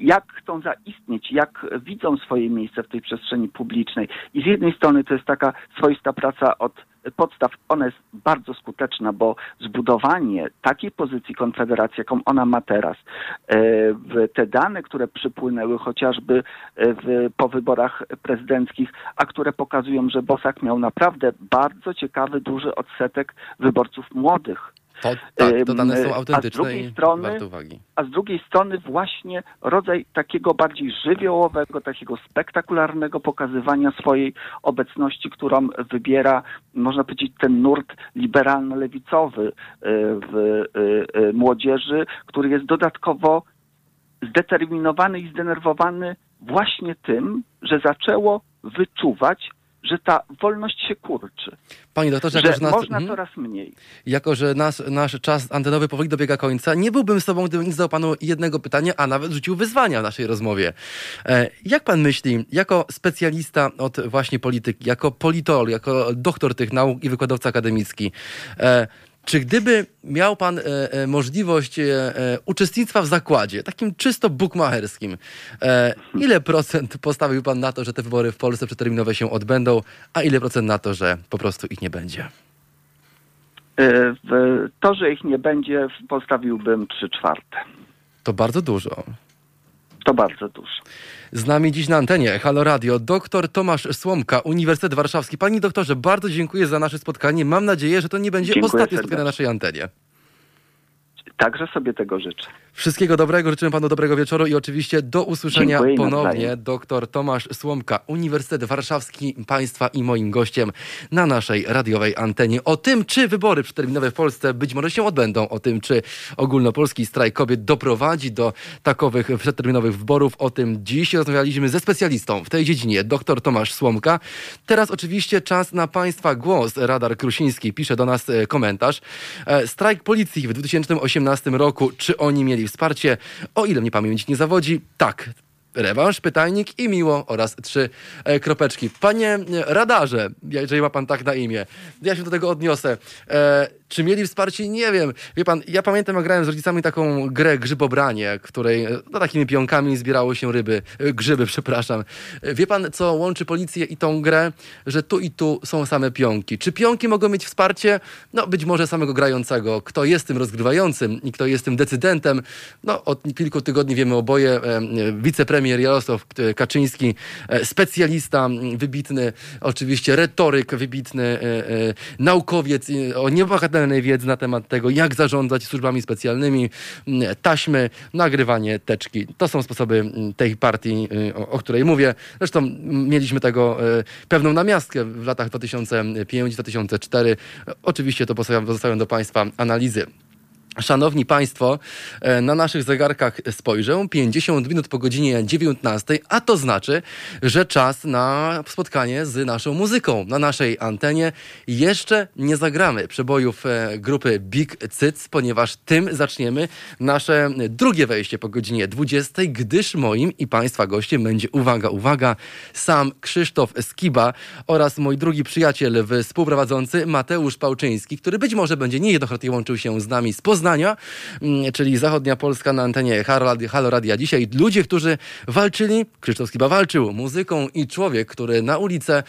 jak chcą zaistnieć, jak widzą swoje miejsce w tej przestrzeni publicznej. I z jednej strony to jest taka swoista praca od podstaw, ona jest bardzo skuteczna, bo zbudowanie takiej pozycji Konfederacji, jaką ona ma teraz, e, te dane, które przypłynęły chociażby e, w, po wyborach prezydenckich, a które pokazują, że Bosak miał naprawdę bardzo ciekawy, duży odsetek wyborców młodych. To, tak, to dane są autentyczne a z drugiej strony, A z drugiej strony właśnie rodzaj takiego bardziej żywiołowego, takiego spektakularnego pokazywania swojej obecności, którą wybiera, można powiedzieć, ten nurt liberalno-lewicowy e, w e, e, młodzieży, który jest dodatkowo zdeterminowany i zdenerwowany właśnie tym, że zaczęło wyczuwać że ta wolność się kurczy. Panie doktorze, że nas, można hmm, coraz mniej. Jako, że nasz, nasz czas antenowy powoli dobiega końca, nie byłbym z tobą, gdybym nie zadał panu jednego pytania, a nawet rzucił wyzwania w naszej rozmowie. E, jak pan myśli, jako specjalista od właśnie polityki, jako politolog, jako doktor tych nauk i wykładowca akademicki, e, czy gdyby miał pan e, e, możliwość e, e, uczestnictwa w zakładzie, takim czysto bukmacherskim, e, ile procent postawił pan na to, że te wybory w Polsce przeterminowe się odbędą, a ile procent na to, że po prostu ich nie będzie? E, to, że ich nie będzie, postawiłbym trzy czwarte. To bardzo dużo. To bardzo dużo. Z nami dziś na antenie Halo Radio dr Tomasz Słomka, Uniwersytet Warszawski. Panie doktorze, bardzo dziękuję za nasze spotkanie. Mam nadzieję, że to nie będzie dziękuję ostatnie serdecznie. spotkanie na naszej antenie. Także sobie tego życzę. Wszystkiego dobrego, życzymy panu dobrego wieczoru i oczywiście do usłyszenia Dziękuję ponownie. Dr Tomasz Słomka, Uniwersytet Warszawski, państwa i moim gościem na naszej radiowej antenie. O tym, czy wybory przeterminowe w Polsce być może się odbędą, o tym, czy ogólnopolski strajk kobiet doprowadzi do takowych przeterminowych wyborów, o tym dziś rozmawialiśmy ze specjalistą w tej dziedzinie, dr Tomasz Słomka. Teraz oczywiście czas na państwa głos. Radar Krusiński pisze do nas e, komentarz. E, strajk policji w 2018 roku, czy oni mieli wsparcie. O ile mnie pamięć nie zawodzi, tak, rewanż, pytajnik i miło oraz trzy e, kropeczki. Panie radarze, jeżeli ma pan tak na imię, ja się do tego odniosę. E, czy mieli wsparcie? Nie wiem. Wie pan, ja pamiętam, jak grałem z rodzicami taką grę grzybobranie, której no, takimi pionkami zbierało się ryby, e, grzyby, przepraszam. E, wie pan, co łączy policję i tą grę? Że tu i tu są same pionki. Czy pionki mogą mieć wsparcie? No, być może samego grającego. Kto jest tym rozgrywającym i kto jest tym decydentem? No, od kilku tygodni wiemy oboje. E, wicepremier Jarosław Kaczyński, specjalista wybitny, oczywiście retoryk wybitny, naukowiec o niebagatelnej rzetelnej wiedzy na temat tego, jak zarządzać służbami specjalnymi, mm, taśmy, nagrywanie teczki. To są sposoby mm, tej partii, y, o, o której mówię. Zresztą mieliśmy tego y, pewną namiastkę w latach 2005-2004. Oczywiście to pozostawiam do Państwa analizy. Szanowni Państwo, e, na naszych zegarkach spojrzę. 50 minut po godzinie 19, a to znaczy, że czas na spotkanie z naszą muzyką. Na naszej antenie jeszcze nie zagramy przebojów e, grupy Big Cyc, ponieważ tym zaczniemy nasze drugie wejście po godzinie 20, gdyż moim i Państwa gościem będzie, uwaga, uwaga, sam Krzysztof Skiba oraz mój drugi przyjaciel, współprowadzący Mateusz Pałczyński, który być może będzie niejednokrotnie łączył się z nami z Poznania, Poznania, mm, czyli Zachodnia Polska na antenie Halo Radia dzisiaj. Ludzie, którzy walczyli, Krzysztof Skiba walczył muzyką i człowiek, który na ulicę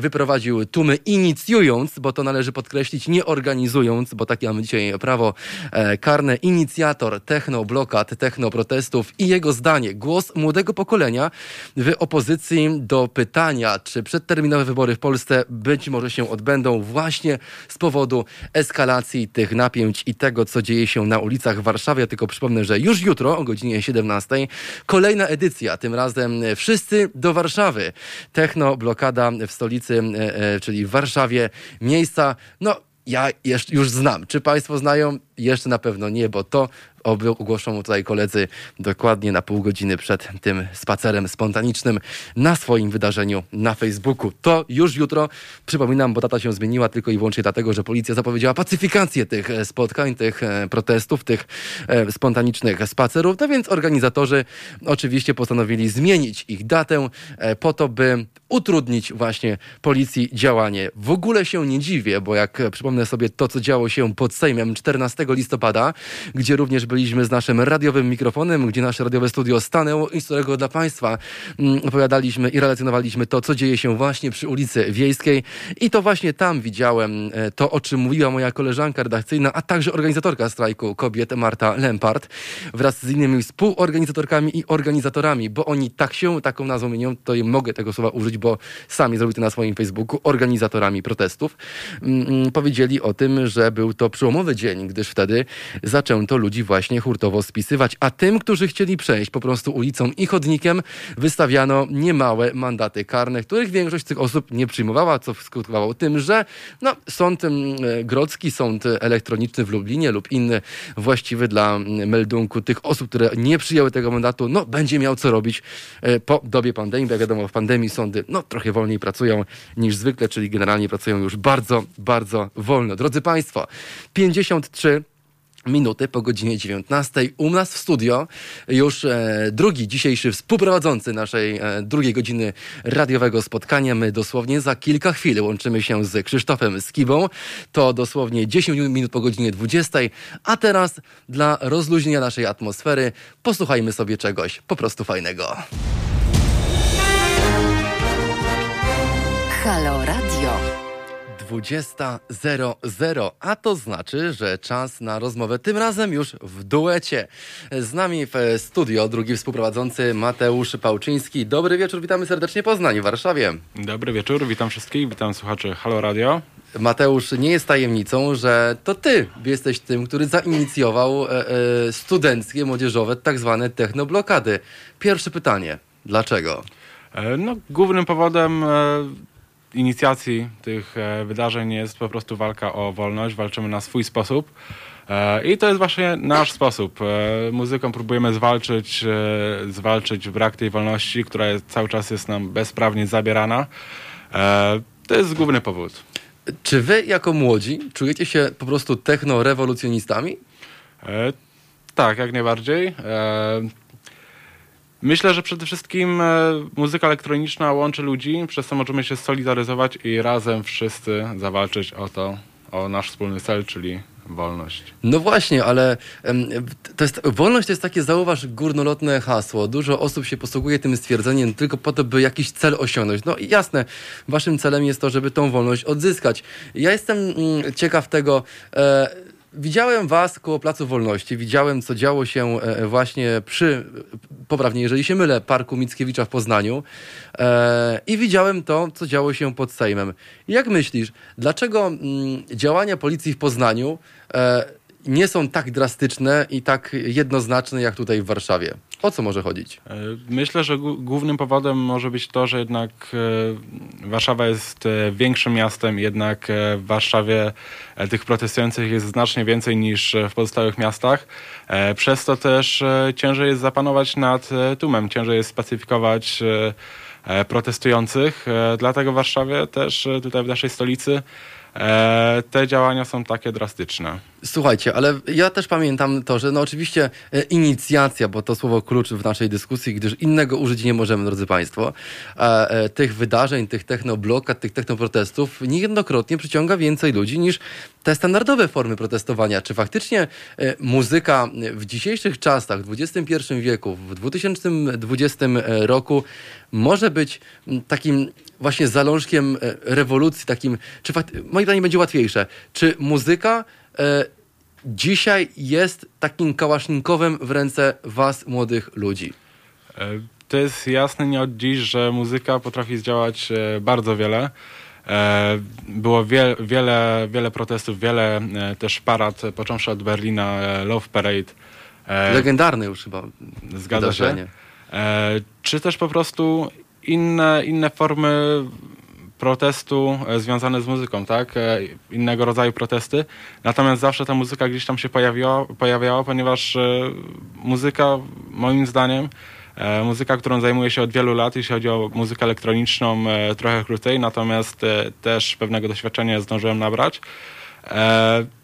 wyprowadził tłumy inicjując, bo to należy podkreślić, nie organizując, bo takie mamy dzisiaj prawo e, karne, inicjator technoblokad, technoprotestów i jego zdanie, głos młodego pokolenia w opozycji do pytania, czy przedterminowe wybory w Polsce być może się odbędą właśnie z powodu eskalacji tych napięć i tego, tego, co dzieje się na ulicach Warszawy. Ja tylko przypomnę, że już jutro o godzinie 17 kolejna edycja, tym razem wszyscy do Warszawy. Techno blokada w stolicy, e, e, czyli w Warszawie. Miejsca, no ja już znam. Czy Państwo znają? Jeszcze na pewno nie, bo to ogłoszą tutaj koledzy dokładnie na pół godziny przed tym spacerem spontanicznym na swoim wydarzeniu na Facebooku. To już jutro. Przypominam, bo data się zmieniła tylko i wyłącznie dlatego, że policja zapowiedziała pacyfikację tych spotkań, tych protestów, tych spontanicznych spacerów. No więc organizatorzy oczywiście postanowili zmienić ich datę po to, by utrudnić właśnie policji działanie. W ogóle się nie dziwię, bo jak przypomnę sobie to, co działo się pod Sejmem 14 listopada, gdzie również byliśmy z naszym radiowym mikrofonem, gdzie nasze radiowe studio stanęło i z którego dla Państwa mm, opowiadaliśmy i relacjonowaliśmy to, co dzieje się właśnie przy ulicy Wiejskiej. I to właśnie tam widziałem e, to, o czym mówiła moja koleżanka redakcyjna, a także organizatorka strajku kobiet Marta Lempart wraz z innymi współorganizatorkami i organizatorami, bo oni tak się taką nazwą mienią, to mogę tego słowa użyć, bo sami zrobili to na swoim Facebooku, organizatorami protestów, mm, mm, powiedzieli o tym, że był to przełomowy dzień, gdyż wtedy zaczęto ludzi właśnie hurtowo spisywać, a tym, którzy chcieli przejść po prostu ulicą i chodnikiem, wystawiano niemałe mandaty karne, których większość tych osób nie przyjmowała, co skutkowało tym, że no, sąd mm, grodzki, sąd elektroniczny w Lublinie lub inny właściwy dla meldunku tych osób, które nie przyjęły tego mandatu, no będzie miał co robić e, po dobie pandemii, bo jak wiadomo w pandemii sądy no trochę wolniej pracują niż zwykle, czyli generalnie pracują już bardzo, bardzo wolno. Drodzy Państwo, 53 minuty po godzinie 19. U nas w studio już e, drugi dzisiejszy współprowadzący naszej e, drugiej godziny radiowego spotkania. My dosłownie za kilka chwil łączymy się z Krzysztofem Skibą. To dosłownie 10 minut po godzinie 20. A teraz dla rozluźnienia naszej atmosfery posłuchajmy sobie czegoś po prostu fajnego. Halo Radio. 20.00, a to znaczy, że czas na rozmowę tym razem już w duecie. Z nami w studio drugi współprowadzący Mateusz Pałczyński. Dobry wieczór, witamy serdecznie Poznań w Warszawie. Dobry wieczór, witam wszystkich, witam słuchaczy Halo Radio. Mateusz, nie jest tajemnicą, że to ty jesteś tym, który zainicjował e, e, studenckie, młodzieżowe, tak zwane technoblokady. Pierwsze pytanie, dlaczego? E, no, głównym powodem inicjacji tych e, wydarzeń jest po prostu walka o wolność. Walczymy na swój sposób. E, I to jest właśnie nasz sposób. E, muzyką próbujemy zwalczyć, zwalczyć brak tej wolności, która jest, cały czas jest nam bezprawnie zabierana. To jest główny powód. Czy wy jako młodzi czujecie się po prostu techno-rewolucjonistami? Tak, jak najbardziej. Myślę, że przede wszystkim e, muzyka elektroniczna łączy ludzi, przez co możemy się solidaryzować i razem wszyscy zawalczyć o to, o nasz wspólny cel, czyli wolność. No właśnie, ale to jest, wolność to jest takie, zauważ, górnolotne hasło. Dużo osób się posługuje tym stwierdzeniem tylko po to, by jakiś cel osiągnąć. No i jasne, waszym celem jest to, żeby tą wolność odzyskać. Ja jestem mm, ciekaw tego, e, Widziałem was koło Placu Wolności, widziałem co działo się e, właśnie przy, poprawnie jeżeli się mylę, Parku Mickiewicza w Poznaniu e, i widziałem to, co działo się pod Sejmem. Jak myślisz, dlaczego mm, działania policji w Poznaniu e, nie są tak drastyczne i tak jednoznaczne jak tutaj w Warszawie? O co może chodzić? E, myślę, że głównym powodem może być to, że jednak e, Warszawa jest e, większym miastem, jednak w Warszawie tych protestujących jest znacznie więcej niż w pozostałych miastach. Przez to też ciężej jest zapanować nad tłumem, ciężej jest spacyfikować protestujących. Dlatego w Warszawie też tutaj w naszej stolicy te działania są takie drastyczne. Słuchajcie, ale ja też pamiętam to, że no oczywiście e, inicjacja, bo to słowo klucz w naszej dyskusji, gdyż innego użyć nie możemy, drodzy Państwo, e, tych wydarzeń, tych technoblokad, tych technoprotestów niejednokrotnie przyciąga więcej ludzi niż te standardowe formy protestowania. Czy faktycznie muzyka w dzisiejszych czasach, w XXI wieku, w 2020 roku może być takim właśnie zalążkiem e, rewolucji, takim, czy moje pytanie będzie łatwiejsze, czy muzyka e, dzisiaj jest takim kałasznikowym w ręce was, młodych ludzi? E, to jest jasne nie od dziś, że muzyka potrafi zdziałać e, bardzo wiele. Było wie, wiele, wiele protestów, wiele też parad, począwszy od Berlina, Love Parade. Legendarny już chyba. Zgadza wydarzenie. się. Czy też po prostu inne, inne formy protestu związane z muzyką, tak? Innego rodzaju protesty. Natomiast zawsze ta muzyka gdzieś tam się pojawiała, pojawiała ponieważ muzyka, moim zdaniem, muzyka, którą zajmuję się od wielu lat, jeśli chodzi o muzykę elektroniczną, trochę krócej, natomiast też pewnego doświadczenia zdążyłem nabrać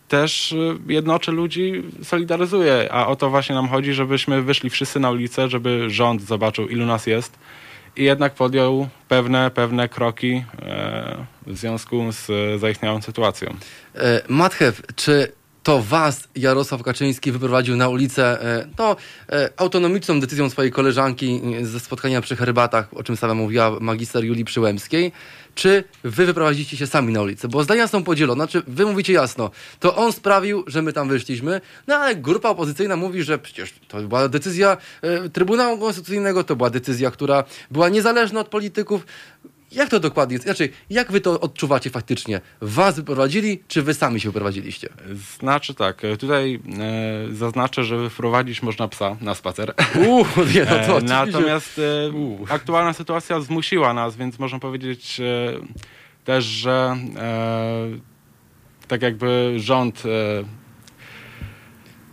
też jednoczy ludzi, solidaryzuje, a o to właśnie nam chodzi, żebyśmy wyszli wszyscy na ulicę, żeby rząd zobaczył, ilu nas jest jednak podjął pewne, pewne kroki e, w związku z zaistniałą sytuacją. E, Matchew, czy to was Jarosław Kaczyński wyprowadził na ulicę e, no, e, autonomiczną decyzją swojej koleżanki e, ze spotkania przy herbatach, o czym sama mówiła magister Julii Przyłębskiej, czy wy wyprowadziliście się sami na ulicę? Bo zdania są podzielone. Znaczy, wy mówicie jasno, to on sprawił, że my tam wyszliśmy, no ale grupa opozycyjna mówi, że przecież to była decyzja Trybunału Konstytucyjnego, to była decyzja, która była niezależna od polityków. Jak to dokładnie jest? Znaczy, jak wy to odczuwacie faktycznie? Was wyprowadzili, czy wy sami się wyprowadziliście? Znaczy tak, tutaj e, zaznaczę, że wyprowadzić można psa na spacer. Uuu, nie, no to e, Natomiast e, aktualna sytuacja zmusiła nas, więc można powiedzieć e, też, że e, tak jakby rząd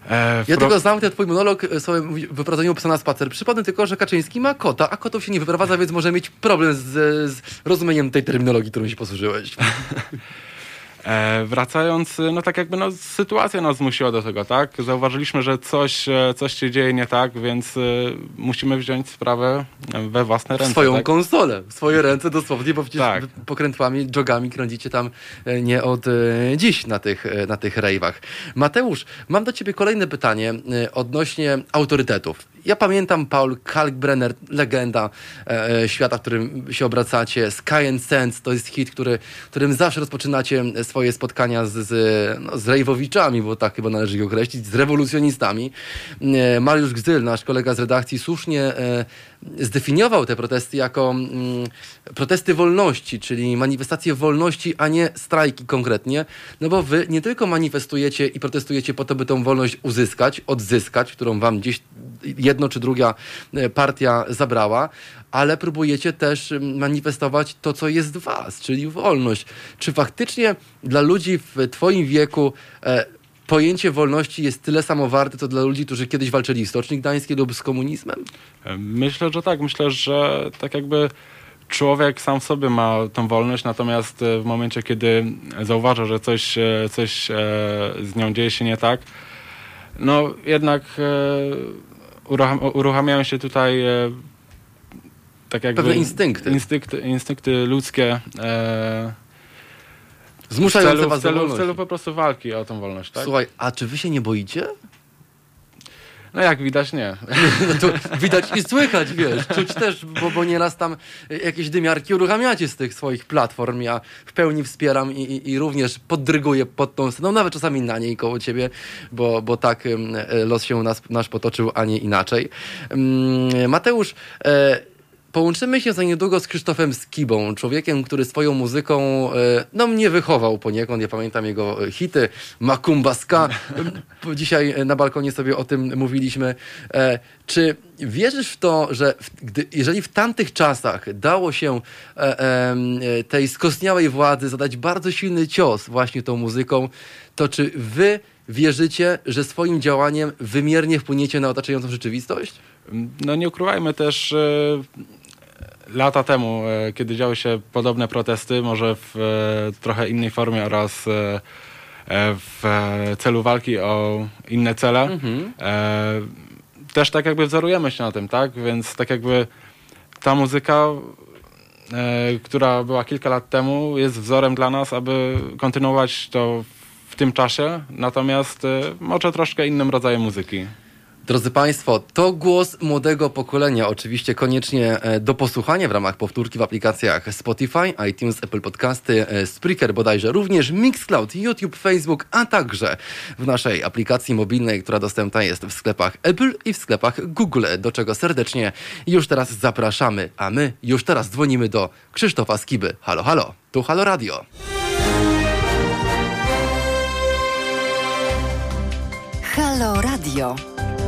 e, ja tylko znam ten twój monolog sobie wyprowadzeniu psa na spacer. Przypomnę tylko, że Kaczyński ma kota, a kotów się nie wyprowadza, więc może mieć problem z, z rozumieniem tej terminologii, którą się posłużyłeś. E, wracając, no tak jakby no, sytuacja nas zmusiła do tego, tak? Zauważyliśmy, że coś, e, coś się dzieje nie tak, więc e, musimy wziąć sprawę we własne ręce. Swoją tak? konsolę, w swoje ręce dosłownie, bo przecież tak. pokrętłami, jogami kręcicie tam e, nie od e, dziś na tych, e, na tych rejwach. Mateusz, mam do ciebie kolejne pytanie odnośnie autorytetów. Ja pamiętam Paul Kalkbrenner, legenda e, świata, w którym się obracacie. Sky and Sense to jest hit, który, którym zawsze rozpoczynacie swoje spotkania z, z, no, z rejwowiczami, bo tak chyba należy ich określić, z rewolucjonistami. E, Mariusz Gzyl, nasz kolega z redakcji, słusznie e, zdefiniował te protesty jako mm, protesty wolności, czyli manifestacje wolności, a nie strajki konkretnie, no bo wy nie tylko manifestujecie i protestujecie po to, by tą wolność uzyskać, odzyskać, którą wam gdzieś jedno czy druga e, partia zabrała, ale próbujecie też manifestować to, co jest w was, czyli wolność. Czy faktycznie dla ludzi w twoim wieku e, pojęcie wolności jest tyle samo warte, co dla ludzi, którzy kiedyś walczyli w Stoczni Gdańskiej lub z komunizmem? Myślę, że tak. Myślę, że tak jakby człowiek sam w sobie ma tą wolność, natomiast e, w momencie, kiedy zauważa, że coś, e, coś e, z nią dzieje się nie tak, no jednak uruchamiają się tutaj tak jakby... Pewne instynkty. Instynkty, instynkty ludzkie. Zmuszające w celu, was w celu, w celu po prostu walki o tą wolność, tak? Słuchaj, a czy wy się nie boicie? No jak widać nie. No widać i słychać, wiesz, czuć też, bo, bo nieraz tam jakieś dymiarki uruchamiacie z tych swoich platform. Ja w pełni wspieram i, i, i również poddryguję pod tą sceną, nawet czasami na niej koło ciebie, bo, bo tak los się nas, nasz potoczył, a nie inaczej. Mateusz, e, Połączymy się za niedługo z Krzysztofem Skibą, człowiekiem, który swoją muzyką e, no, mnie wychował poniekąd. Ja pamiętam jego hity, Makumba Ska. Dzisiaj na balkonie sobie o tym mówiliśmy. E, czy wierzysz w to, że gdy, jeżeli w tamtych czasach dało się e, tej skostniałej władzy zadać bardzo silny cios właśnie tą muzyką, to czy wy wierzycie, że swoim działaniem wymiernie wpłyniecie na otaczającą rzeczywistość? No nie ukrywajmy też, lata temu, e, kiedy działy się podobne protesty, może w e, trochę innej formie oraz e, w celu walki o inne cele, mhm. też tak jakby wzorujemy się na tym, tak? Więc tak jakby ta muzyka, która była kilka lat temu, jest wzorem dla nas, aby kontynuować to w tym czasie, natomiast może troszkę innym rodzajem muzyki. Drodzy Państwo, to głos młodego pokolenia. Oczywiście koniecznie e, do posłuchania w ramach powtórki w aplikacjach Spotify, iTunes, Apple Podcasty, e, Spreaker bodajże, również Mixcloud, YouTube, Facebook, a także w naszej aplikacji mobilnej, która dostępna jest w sklepach Apple i w sklepach Google, do czego serdecznie już teraz zapraszamy. A my już teraz dzwonimy do Krzysztofa Skiby. Halo, halo, tu Halo Radio. Halo Radio.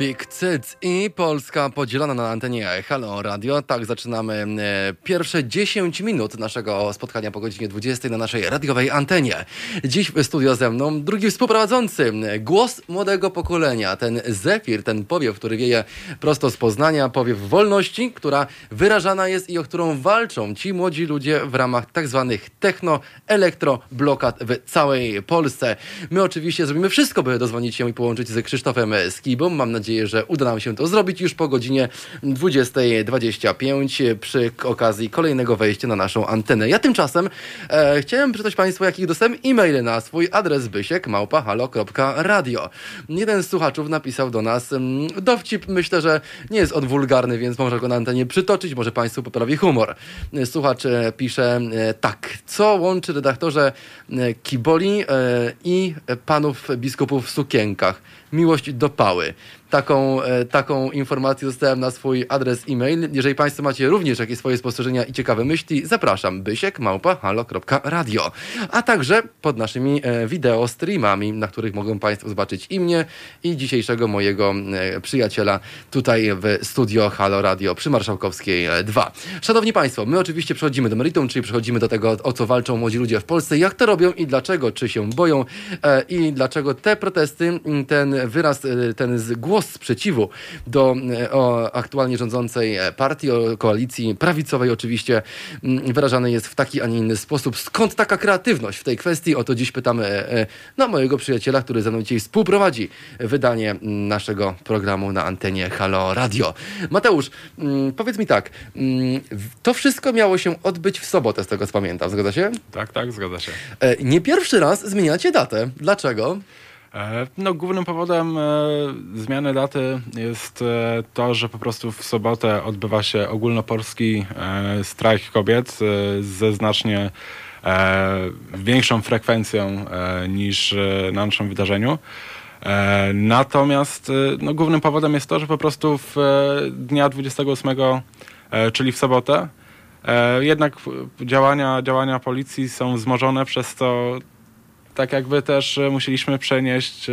Big Cyc i Polska podzielona na antenie Halo Radio. Tak zaczynamy e, pierwsze 10 minut naszego spotkania po godzinie 20 na naszej radiowej antenie. Dziś w studio ze mną drugi współprowadzący, głos młodego pokolenia, ten zefir, ten powiew, który wieje prosto z Poznania, powiew wolności, która wyrażana jest i o którą walczą ci młodzi ludzie w ramach tak zwanych techno-elektro-blokad w całej Polsce. My oczywiście zrobimy wszystko, by dozwonić się i połączyć z Krzysztofem Skibą. Mam nadzieję, że uda nam się to zrobić już po godzinie 20.25 przy okazji kolejnego wejścia na naszą antenę. Ja tymczasem e, chciałem przeczytać Państwu, jakich dostałem e-maile na swój adres bysiek małpahalo.radio. Jeden z słuchaczów napisał do nas mm, dowcip, myślę, że nie jest on wulgarny, więc może go na antenie przytoczyć, może Państwu poprawi humor. Słuchacz e, pisze e, tak, co łączy redaktorze e, Kiboli e, i panów biskupów w sukienkach? Miłość do pały. Taką, e, taką informację dostałem na swój adres e-mail. Jeżeli Państwo macie również jakieś swoje spostrzeżenia i ciekawe myśli, zapraszam bysiek małpa halo.radio. A także pod naszymi e, wideo streamami, na których mogą Państwo zobaczyć i mnie, i dzisiejszego mojego e, przyjaciela tutaj w studio Halo Radio przy Marszałkowskiej 2. Szanowni Państwo, my oczywiście przechodzimy do meritum, czyli przechodzimy do tego, o co walczą młodzi ludzie w Polsce, jak to robią i dlaczego, czy się boją i dlaczego te protesty, ten wyraz, ten głos sprzeciwu do e, o, aktualnie rządzącej e, partii, o koalicji prawicowej oczywiście mm, wyrażany jest w taki, a nie inny sposób. Skąd taka kreatywność w tej kwestii? O to dziś pytamy no, mojego przyjaciela, który ze mną dzisiaj współprowadzi wydanie mm, naszego programu na antenie Halo Radio. Mateusz, mm, powiedz mi tak, to wszystko miało się odbyć w sobotę, z tego co pamiętam, zgadza się? Tak, tak, zgadza się. Nie pierwszy raz zmieniacie datę. Dlaczego? E, no, głównym powodem e, zmiany daty jest e, to, że po prostu w sobotę odbywa się ogólnopolski strajk kobiet ze znacznie większą frekwencją niż na naszym wydarzeniu. Natomiast no, głównym powodem jest to, że po prostu w dnia 28, czyli w sobotę, jednak działania, działania policji są wzmożone, przez to tak jakby też e, musieliśmy przenieść e,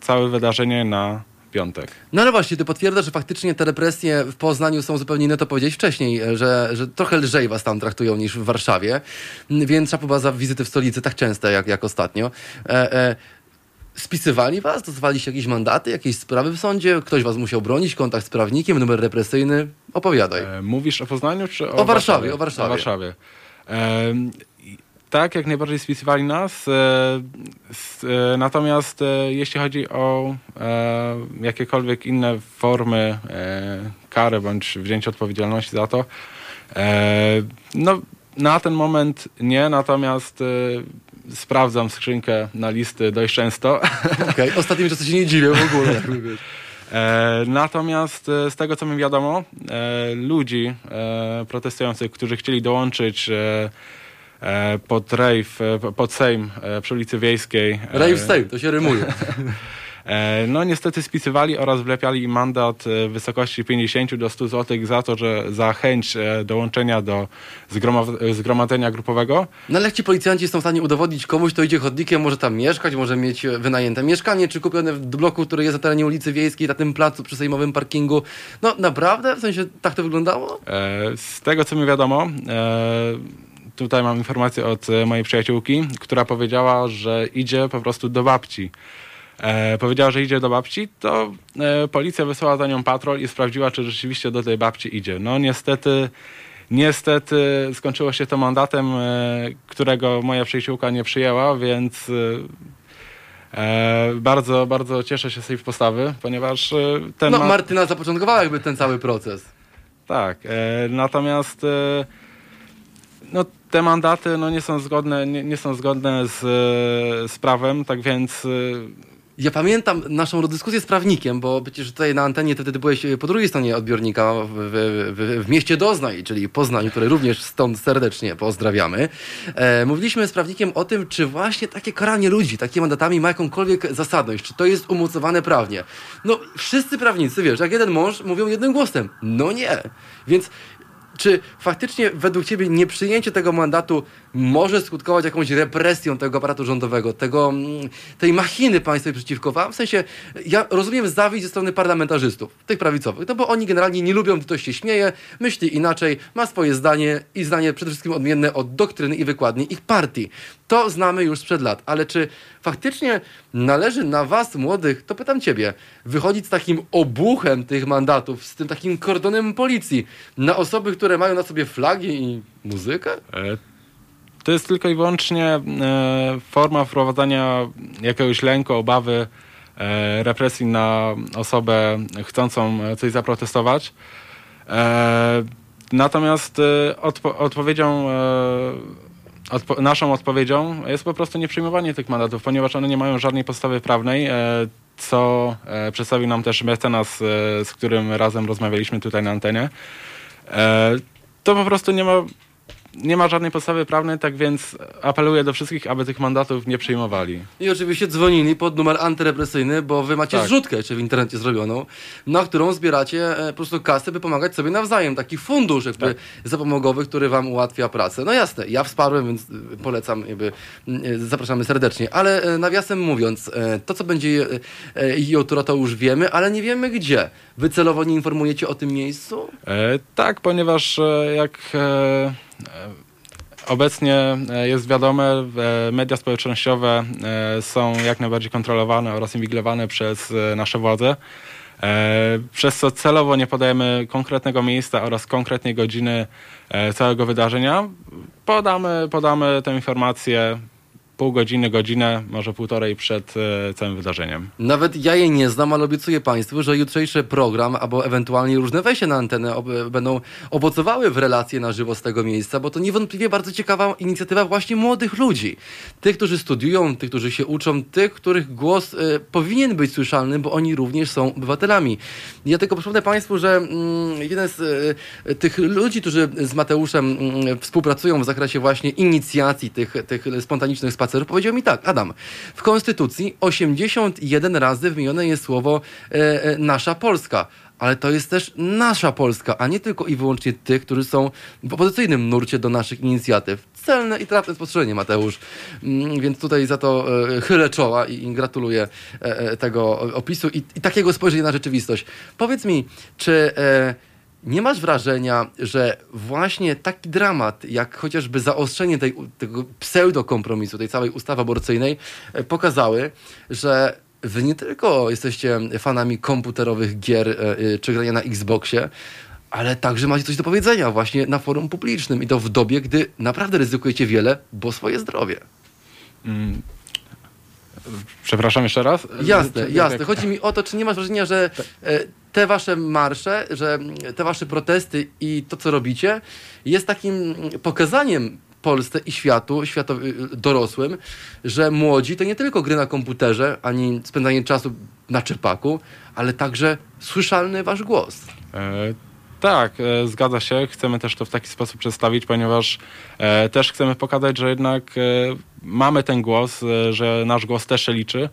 całe wydarzenie na piątek. No ale właśnie, ty potwierdzasz, że faktycznie te represje w Poznaniu są zupełnie inne, to powiedzieć wcześniej, e, że, że trochę lżej was tam traktują niż w Warszawie, więc szapoba za wizyty w stolicy tak częste jak, jak ostatnio. E, e, spisywali was? Dostawaliście jakieś mandaty, jakieś sprawy w sądzie? Ktoś was musiał bronić? Kontakt z prawnikiem? Numer represyjny? Opowiadaj. E, mówisz o Poznaniu czy o, o Warszawie? O Warszawie. O Warszawie. Tak, jak najbardziej spisywali nas. E, e, natomiast e, jeśli chodzi o jakiekolwiek inne formy kary bądź wzięcia odpowiedzialności za to, no na ten moment nie, natomiast sprawdzam skrzynkę na listy dość często. Okej, okay. ostatnim czasem się nie dziwię w ogóle. natomiast z tego co mi wiadomo, ludzi protestujących, którzy chcieli dołączyć pod rejf, e, pod Sejm e, przy ulicy Wiejskiej. Rejf Sejm, to się rymuje. No niestety spisywali oraz wlepiali im mandat w wysokości 50 do 100 zł za to, że za chęć dołączenia do zgromadzenia grupowego. No ale jak ci policjanci są w stanie udowodnić komuś, to idzie chodnikiem, może tam mieszkać, może mieć wynajęte mieszkanie, czy kupione w bloku, który jest na terenie ulicy Wiejskiej, na tym placu przy sejmowym parkingu. No naprawdę? W sensie tak to wyglądało? Z tego co mi wiadomo, tutaj mam informację od e, mojej przyjaciółki, która powiedziała, że idzie po prostu do babci. E, powiedziała, że idzie do babci, to e, policja wysłała za nią patrol i sprawdziła, czy rzeczywiście do tej babci idzie. No niestety, niestety skończyło się to mandatem, e, którego moja przyjaciółka nie przyjęła, więc e, bardzo, bardzo cieszę się z tej postawy, ponieważ e, ten... No Martyna zapoczątkowała jakby ten cały proces. Tak, natomiast no, te mandaty no, nie są zgodne, nie, nie są zgodne z, z prawem, tak więc y, ja pamiętam naszą dyskusję z prawnikiem, bo przecież tutaj na antenie ty wtedy byłeś po drugiej stronie odbiornika w, w, w, mieście Doznań, czyli Poznaniu, które również stąd serdecznie pozdrawiamy. E, mówiliśmy z prawnikiem o tym, czy właśnie takie karanie ludzi, takie mandatami ma jakąkolwiek zasadność, czy to jest umocowane prawnie. No, wszyscy prawnicy, wiesz, jak jeden mąż mówią jednym głosem. No nie. Więc czy faktycznie według Ciebie nieprzyjęcie tego mandatu może skutkować jakąś represją tego aparatu rządowego, tego, mm, tej machiny państwowej przeciwko wam. W sensie, ja rozumiem zawiść ze strony parlamentarzystów, tych prawicowych, no bo oni generalnie nie lubią, gdy ktoś się śmieje, myśli inaczej, ma swoje zdanie i zdanie przede wszystkim odmienne od doktryny i wykładni ich partii. To znamy już sprzed lat, ale czy faktycznie należy na was, młodych, to pytam ciebie, wychodzić z takim obuchem tych mandatów, z tym takim kordonem policji na osoby, które mają na sobie flagi i muzykę? E, To jest tylko i wyłącznie e, forma wprowadzania jakiegoś lęku, obawy, e, represji na osobę chcącą coś zaprotestować. E, Natomiast odpo odpowiedzią, odpo naszą odpowiedzią jest po prostu nieprzyjmowanie tych mandatów, ponieważ one nie mają żadnej podstawy prawnej, co przedstawił nam też mecenas, z którym razem rozmawialiśmy tutaj na antenie. To po prostu nie ma nie ma żadnej podstawy prawnej, tak więc apeluję do wszystkich, aby tych mandatów nie przyjmowali. I oczywiście dzwonili pod numer antyrepresyjny, bo wy macie Tak. zrzutkę jeszcze w internecie zrobioną, na którą zbieracie e, po prostu kasę, by pomagać sobie nawzajem. Taki fundusz jakby Tak. zapomogowy, który wam ułatwia pracę. No jasne, ja wsparłem, więc polecam, jakby, e, zapraszamy serdecznie. Ale e, nawiasem mówiąc, to co będzie jutro, to już wiemy, ale nie wiemy gdzie. Wy celowo nie informujecie o tym miejscu? E, tak, ponieważ jak e, obecnie e, jest wiadome, e, media społecznościowe e, są jak najbardziej kontrolowane oraz inwigilowane przez e, nasze władze. E, przez co celowo nie podajemy konkretnego miejsca oraz konkretnej godziny e, całego wydarzenia. Podamy, podamy tę informację pół godziny, godzinę, może półtorej przed e, całym wydarzeniem. Nawet ja jej nie znam, ale obiecuję Państwu, że jutrzejszy program albo ewentualnie różne wejście na antenę ob będą owocowały w relacje na żywo z tego miejsca, bo to niewątpliwie bardzo ciekawa inicjatywa właśnie młodych ludzi. Tych, którzy studiują, tych, którzy się uczą, tych, których głos y, powinien być słyszalny, bo oni również są obywatelami. Ja tylko przypomnę Państwu, że mm, jeden z y, tych ludzi, którzy z Mateuszem mm, współpracują w zakresie właśnie inicjacji tych, tych spontanicznych spacerów, powiedział mi tak, Adam, w Konstytucji 81 razy wymienione jest słowo e, e, nasza Polska. Ale to jest też nasza Polska, a nie tylko i wyłącznie tych, którzy są w opozycyjnym nurcie do naszych inicjatyw. Celne i trafne spostrzeżenie, Mateusz. Mm, Więc tutaj za to e, chylę czoła i, gratuluję e, tego opisu i, takiego spojrzenia na rzeczywistość. Powiedz mi, czy nie masz wrażenia, że właśnie taki dramat, jak chociażby zaostrzenie tej, tego pseudokompromisu, tej całej ustawy aborcyjnej, e, pokazały, że wy nie tylko jesteście fanami komputerowych gier e, e, czy grania na Xboxie, ale także macie coś do powiedzenia właśnie na forum publicznym i to w dobie, gdy naprawdę ryzykujecie wiele, bo swoje zdrowie. Mm. Przepraszam jeszcze raz? Jasne, jasne. Chodzi mi o to, czy nie masz wrażenia, że e, te wasze marsze, że te wasze protesty i to, co robicie, jest takim pokazaniem Polsce i światu, światu y, dorosłym, że młodzi to nie tylko gry na komputerze, ani spędzanie czasu na czepaku, ale także słyszalny wasz głos. E, tak, e, zgadza się. Chcemy też to w taki sposób przedstawić, ponieważ e, też chcemy pokazać, że jednak e, mamy ten głos, e, że nasz głos też się liczy,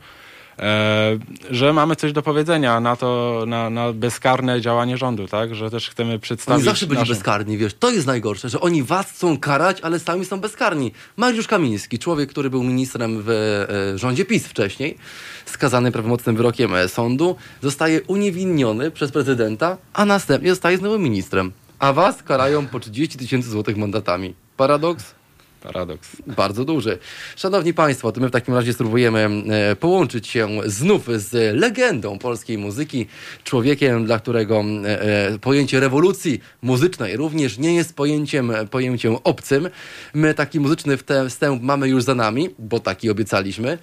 że mamy coś do powiedzenia na to, na, na bezkarne działanie rządu, tak? Że też chcemy przedstawić... Oni zawsze byli naszą- bezkarni, wiesz, to jest najgorsze, że oni was chcą karać, ale sami są bezkarni. Mariusz Kamiński, człowiek, który był ministrem w e, rządzie PiS wcześniej, skazany prawomocnym wyrokiem e, sądu, zostaje uniewinniony przez prezydenta, a następnie zostaje znowu ministrem. A was karają po 30 tysięcy złotych mandatami. Paradoks? Paradoks. Bardzo duży. Szanowni Państwo, to my w takim razie spróbujemy e, połączyć się znów z legendą polskiej muzyki, człowiekiem, dla którego e, e, pojęcie rewolucji muzycznej również nie jest pojęciem, pojęciem obcym. My taki muzyczny wstęp mamy już za nami, bo taki obiecaliśmy.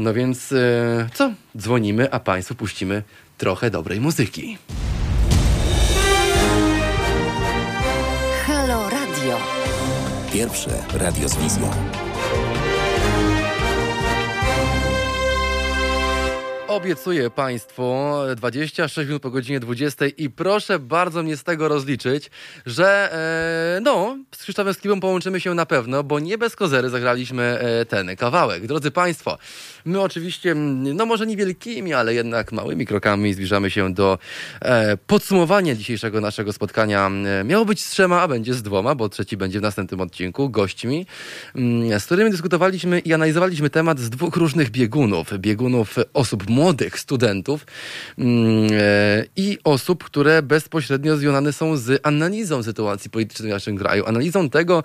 No więc co? Dzwonimy, a Państwu puścimy trochę dobrej muzyki. Pierwsze radio z wizją. Obiecuję Państwu 26 minut po godzinie 20 i proszę bardzo mnie z tego rozliczyć, że e, no, z Krzysztofem Skibą połączymy się na pewno, bo nie bez kozery zagraliśmy e, ten kawałek. Drodzy Państwo, my oczywiście, no może niewielkimi, ale jednak małymi krokami zbliżamy się do e, podsumowania dzisiejszego naszego spotkania. Miało być z trzema, a będzie z dwoma, bo trzeci będzie w następnym odcinku, gośćmi, mm, z którymi dyskutowaliśmy i analizowaliśmy temat z dwóch różnych biegunów. Biegunów osób młodych, studentów mm, e, i osób, które bezpośrednio związane są z analizą sytuacji politycznej w naszym kraju, analizą tego,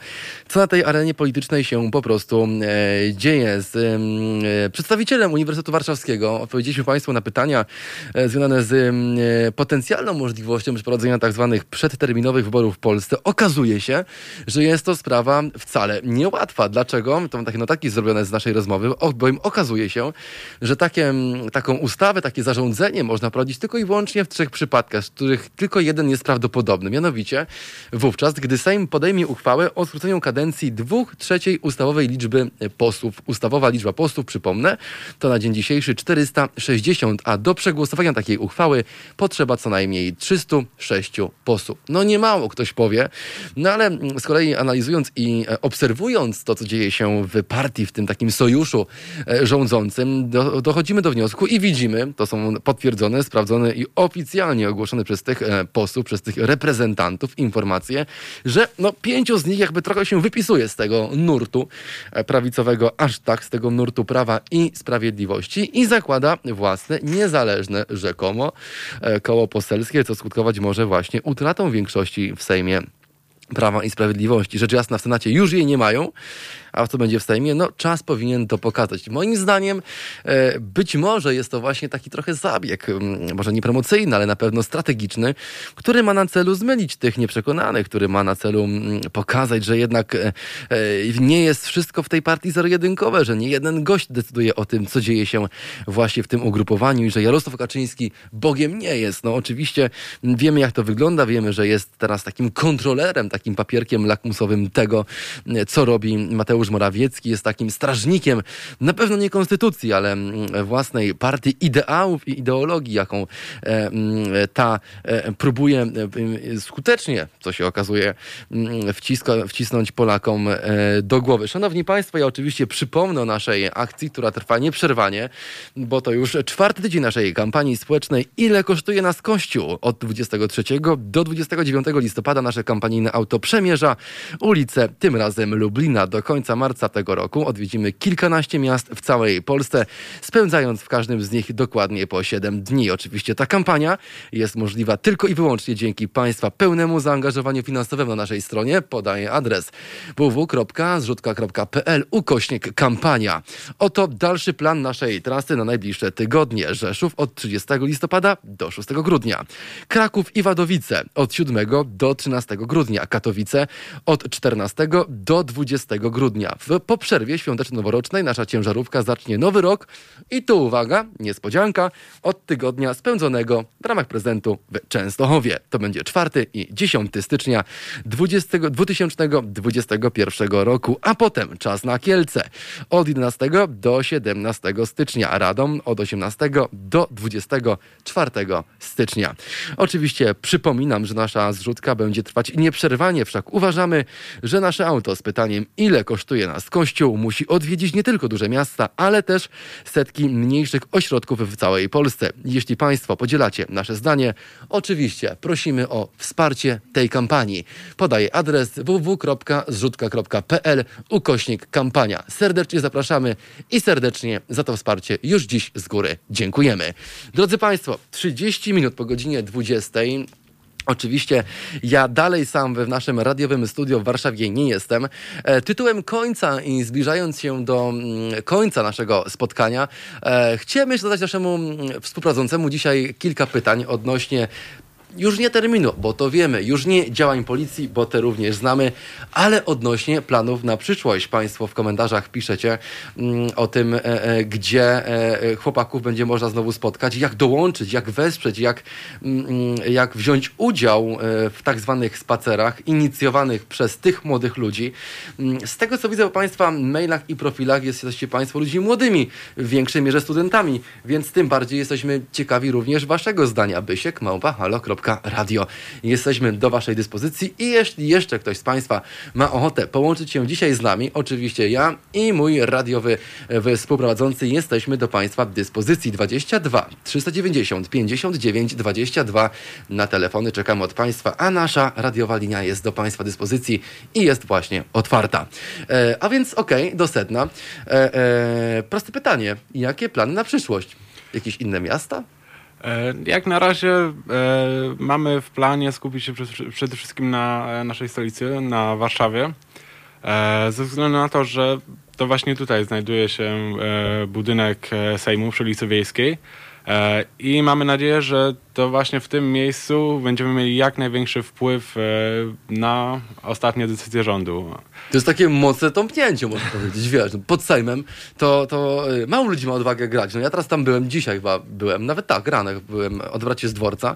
co na tej arenie politycznej się po prostu e, dzieje. Z mm, e, przedstawicielem Uniwersytetu Warszawskiego odpowiedzieliśmy Państwu na pytania związane z mm, potencjalną możliwością przeprowadzenia tak zwanych przedterminowych wyborów w Polsce. Okazuje się, że jest to sprawa wcale niełatwa. Dlaczego? To takie notaki zrobione z naszej rozmowy, bowiem okazuje się, że takie, taką ustawę, takie zarządzenie można prowadzić tylko i wyłącznie w trzech przypadkach, z których tylko jeden jest prawdopodobny. Mianowicie wówczas, gdy Sejm podejmie uchwałę o skróceniu kadencji dwóch trzeciej ustawowej liczby posłów. Ustawowa liczba posłów, przypomnę, to na dzień dzisiejszy 460, a do przegłosowania takiej uchwały potrzeba co najmniej 306 posłów. No nie mało, ktoś powie, no ale z kolei analizując i e, obserwując to, co dzieje się w partii, w tym takim sojuszu e, rządzącym, do, dochodzimy do wniosku i widzimy, to są potwierdzone, sprawdzone i oficjalnie ogłoszone przez tych e, posłów, przez tych reprezentantów informacje, że no pięciu z nich jakby trochę się wypisuje z tego nurtu e, prawicowego, aż tak z tego nurtu prawa i sprawiedliwości i zakłada własne, niezależne rzekomo e, koło poselskie, co skutkować może właśnie utratą większości w Sejmie Prawa i Sprawiedliwości. Rzecz jasna, w Senacie już jej nie mają, a co będzie w Sejmie? No, czas powinien to pokazać. Moim zdaniem e, być może jest to właśnie taki trochę zabieg, mm, może nie promocyjny, ale na pewno strategiczny, który ma na celu zmylić tych nieprzekonanych, który ma na celu mm, pokazać, że jednak e, e, nie jest wszystko w tej partii zero-jedynkowe, że nie jeden gość decyduje o tym, co dzieje się właśnie w tym ugrupowaniu i że Jarosław Kaczyński Bogiem nie jest. No oczywiście wiemy, jak to wygląda, wiemy, że jest teraz takim kontrolerem, takim papierkiem lakmusowym tego, co robi Mateusz Morawiecki, jest takim strażnikiem, na pewno nie konstytucji, ale mm, własnej partii ideałów i ideologii, jaką e, mm, ta e, próbuje e, skutecznie, co się okazuje, mm, wciska, wcisnąć Polakom e, do głowy. Szanowni Państwo, ja oczywiście przypomnę o naszej akcji, która trwa nieprzerwanie, bo to już czwarty tydzień naszej kampanii społecznej. Ile kosztuje nas Kościół? Od 23 do 29 listopada nasze kampanijne auto przemierza ulicę, tym razem Lublina. Do końca marca tego roku odwiedzimy kilkanaście miast w całej Polsce, spędzając w każdym z nich dokładnie po 7 dni. Oczywiście ta kampania jest możliwa tylko i wyłącznie dzięki Państwa pełnemu zaangażowaniu finansowemu na naszej stronie. Podaję adres www.zrzutka.pl ukośnik kampania. Oto dalszy plan naszej trasy na najbliższe tygodnie. Rzeszów od 30 listopada do 6 grudnia. Kraków i Wadowice od 7 do 13 grudnia. Katowice od 14 do 20 grudnia. W, po przerwie świąteczno-noworocznej nasza ciężarówka zacznie nowy rok i tu uwaga, niespodzianka, od tygodnia spędzonego w ramach prezentu w Częstochowie. To będzie 4 i 10 stycznia 20, 2021 roku, a potem czas na Kielce od 11 do 17 stycznia, Radom od 18 do 24 stycznia. Oczywiście przypominam, że nasza zrzutka będzie trwać nieprzerwanie, wszak uważamy, że nasze auto z pytaniem, ile kosztuje nas kościół, musi odwiedzić nie tylko duże miasta, ale też setki mniejszych ośrodków w całej Polsce. Jeśli Państwo podzielacie nasze zdanie, oczywiście prosimy o wsparcie tej kampanii. Podaję adres www.zrzutka.pl ukośnik kampania. Serdecznie zapraszamy i serdecznie za to wsparcie już dziś z góry dziękujemy. Drodzy Państwo, 30 minut po godzinie 20. Oczywiście ja dalej sam w naszym radiowym studio w Warszawie nie jestem. E, tytułem końca i zbliżając się do mm, końca naszego spotkania, e, chciałem zadać naszemu mm, współprowadzącemu dzisiaj kilka pytań odnośnie już nie terminu, bo to wiemy, już nie działań policji, bo te również znamy, ale odnośnie planów na przyszłość. Państwo w komentarzach piszecie mm, o tym, e, e, gdzie e, chłopaków będzie można znowu spotkać, jak dołączyć, jak wesprzeć, jak, mm, jak wziąć udział w tak zwanych spacerach inicjowanych przez tych młodych ludzi. Mm, Z tego, co widzę w Państwa mailach i profilach, jesteście Państwo ludźmi młodymi, w większej mierze studentami, więc tym bardziej jesteśmy ciekawi również Waszego zdania. Bysiek, małpa, Jesteśmy do Waszej dyspozycji i jeśli jeszcze ktoś z Państwa ma ochotę połączyć się dzisiaj z nami, oczywiście ja i mój radiowy e, współprowadzący jesteśmy do Państwa dyspozycji 22 390 59 22 na telefony czekamy od Państwa, a nasza radiowa linia jest do Państwa dyspozycji i jest właśnie otwarta. E, a więc okej, do sedna. E, e, proste pytanie, jakie plany na przyszłość? Jakieś inne miasta? E, Jak na razie e, mamy w planie skupić się przede- wszystkim na e, naszej stolicy, na Warszawie. Ze względu na to, że to właśnie tutaj znajduje się budynek Sejmu przy ulicy Wiejskiej. I mamy nadzieję, że to właśnie w tym miejscu będziemy mieli jak największy wpływ e, na ostatnie decyzje rządu. To jest takie mocne tąpnięcie, można powiedzieć, wiesz, pod Sejmem to, to y, mało ludzi ma odwagę grać. No ja teraz tam byłem, dzisiaj chyba byłem, nawet tak, ranek byłem, odwracie z dworca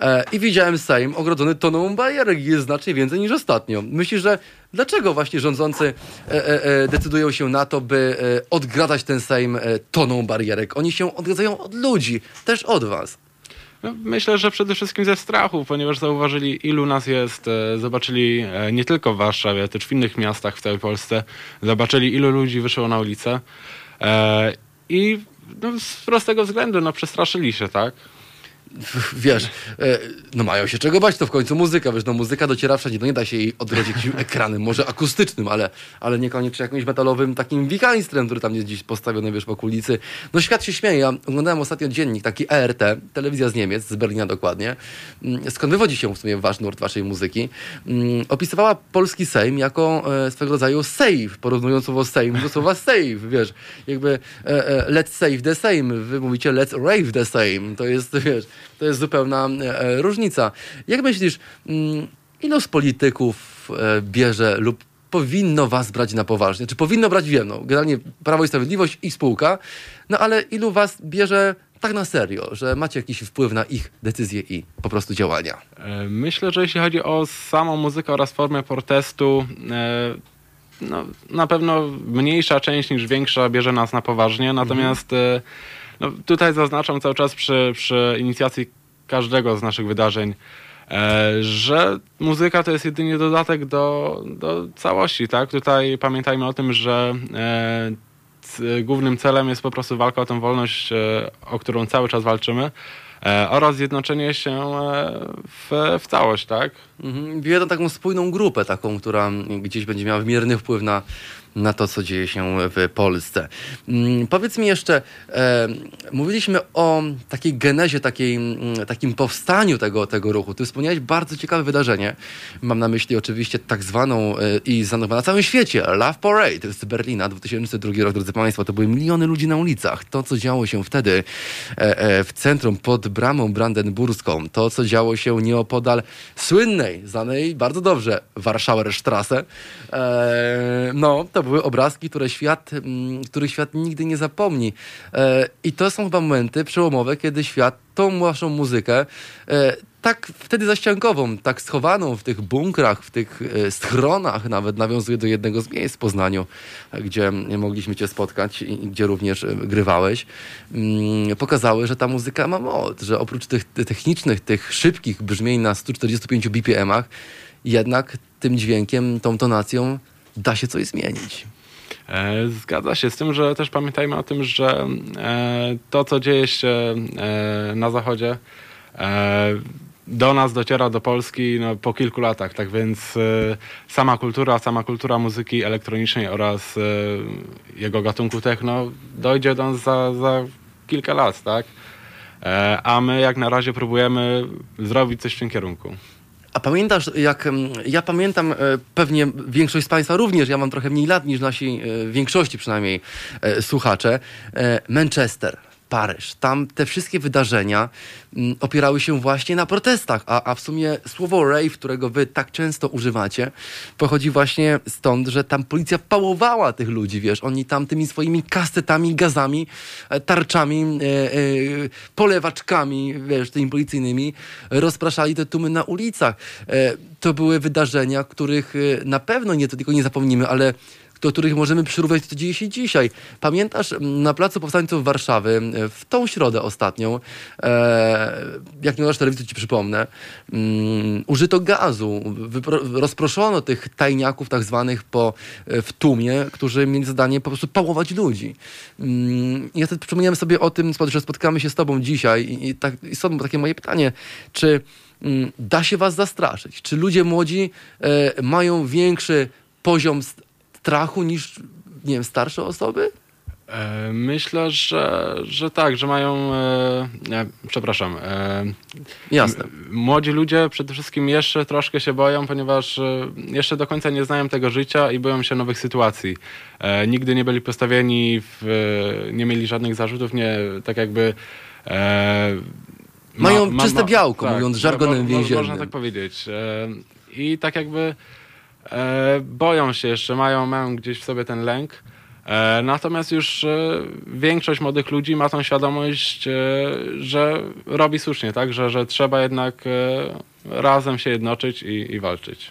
e, i widziałem Sejm ogrodzony toną barierek, jest znacznie więcej niż ostatnio. Myślisz, że dlaczego właśnie rządzący e, e, e, decydują się na to, by e, odgradać ten Sejm e, toną barierek? Oni się odgradzają od ludzi, też od was. No, myślę, że przede wszystkim ze strachu, ponieważ zauważyli, ilu nas jest. e, Zobaczyli e, nie tylko w Warszawie, też w innych miastach w całej Polsce. Zobaczyli, ilu ludzi wyszło na ulicę. E, I no, z prostego względu, no, przestraszyli się, tak? wiesz, e, no mają się czego bać, to w końcu muzyka, wiesz, no muzyka dociera wszędzie, no nie da się jej odgrodzić jakimś ekranem, może akustycznym, ale, ale niekoniecznie jakimś metalowym takim wichaństwem, który tam jest gdzieś postawiony, wiesz, po ulicy. No świat się śmieje, ja oglądałem ostatnio dziennik, taki ERT, telewizja z Niemiec, z Berlina dokładnie, Mm, skąd wywodzi się w sumie wasz nurt waszej muzyki, Mm, opisywała polski Sejm jako e, swego rodzaju save, porównując słowo Sejm do słowa save, wiesz, jakby e, let's save the same, wy mówicie let's rave the same, to jest, wiesz, to jest zupełna e, różnica. Jak myślisz, mm, ilu z polityków e, bierze lub powinno was brać na poważnie? Czy powinno brać, wiem, no, generalnie Prawo i Sprawiedliwość i spółka, no ale ilu was bierze tak na serio, że macie jakiś wpływ na ich decyzje i po prostu działania? E, Myślę, że jeśli chodzi o samą muzykę oraz formę protestu, e, no, na pewno mniejsza część niż większa bierze nas na poważnie. Natomiast e, no, tutaj zaznaczam cały czas przy, przy inicjacji każdego z naszych wydarzeń, e, że muzyka to jest jedynie dodatek do, do całości. Tak? Tutaj pamiętajmy o tym, że e, głównym celem jest po prostu walka o tę wolność, e, o którą cały czas walczymy. Oraz zjednoczenie się w, w całość, tak? Mhm. Taką spójną grupę, taką, która gdzieś będzie miała wymierny wpływ na, na to, co dzieje się w Polsce. Mm, powiedz mi jeszcze, e, mówiliśmy o takiej genezie, takiej, mm, takim powstaniu tego, tego ruchu. Ty wspomniałeś bardzo ciekawe wydarzenie. Mam na myśli oczywiście tak zwaną e, i znaną na całym świecie Love Parade z Berlina, 2002 rok, drodzy Państwo. To były miliony ludzi na ulicach. To, co działo się wtedy e, w centrum pod bramą brandenburską, to, co działo się nieopodal słynnej, znanej bardzo dobrze Warschauerstrasse. E, no, to były obrazki, które świat, mm, których świat nigdy nie zapomni. E, I to są chyba momenty przełomowe, kiedy świat tą waszą muzykę e, tak wtedy zaściankową, tak schowaną w tych bunkrach, w tych e, schronach nawet nawiązuje do jednego z miejsc w Poznaniu, gdzie mogliśmy cię spotkać i gdzie również grywałeś, mm, pokazały, że ta muzyka ma moc, że oprócz tych technicznych, tych szybkich brzmień na 145 BPM-ach, jednak tym dźwiękiem, tą tonacją da się coś zmienić. E, Zgadza się z tym, że też pamiętajmy o tym, że e, to, co dzieje się e, na Zachodzie, do nas dociera do Polski no, po kilku latach. Tak więc sama kultura, sama kultura muzyki elektronicznej oraz jego gatunku techno dojdzie do nas za, za kilka lat, tak? A my jak na razie próbujemy zrobić coś w tym kierunku. A pamiętasz, jak mm, ja pamiętam, e, pewnie większość z Państwa również, ja mam trochę mniej lat niż nasi e, większości przynajmniej e, słuchacze, Manchester. Paryż. Tam te wszystkie wydarzenia mm, opierały się właśnie na protestach, a, a w sumie słowo rave, którego wy tak często używacie, pochodzi właśnie stąd, że tam policja pałowała tych ludzi, wiesz, oni tam tymi swoimi kasetami, gazami, e, tarczami, e, e, polewaczkami, wiesz, tymi policyjnymi, rozpraszali te tłumy na ulicach. E, to były wydarzenia, których e, na pewno nie tylko nie zapomnimy, ale do których możemy przyrównać, co dzieje się dzisiaj. Pamiętasz na Placu Powstańców Warszawy w tą środę ostatnią, e, jak nie masz telewizji, ci przypomnę, użyto gazu, wypro, rozproszono tych tajniaków tak zwanych po, e, w tłumie, którzy mieli zadanie po prostu pałować ludzi. Mm, ja wtedy przypomniałem sobie o tym, że spotkamy się z tobą dzisiaj i, i, tak, i takie moje pytanie, czy da się was zastraszyć? Czy ludzie młodzi e, mają większy poziom strachu niż, nie wiem, starsze osoby? E, Myślę, że, że tak, że mają. E, nie, przepraszam. E, Jasne. młodzi ludzie przede wszystkim jeszcze troszkę się boją, ponieważ jeszcze do końca nie znają tego życia i boją się nowych sytuacji. Nigdy nie byli postawieni, w, nie mieli żadnych zarzutów, nie tak jakby. E, Mają czyste białko, mówiąc mo- żargonem więziennym. Można tak powiedzieć. I tak jakby boją się jeszcze, mają, mają gdzieś w sobie ten lęk. E, Natomiast już e, większość młodych ludzi ma tą świadomość, e, że robi słusznie, tak? Że, że trzeba jednak e, razem się jednoczyć i, i walczyć.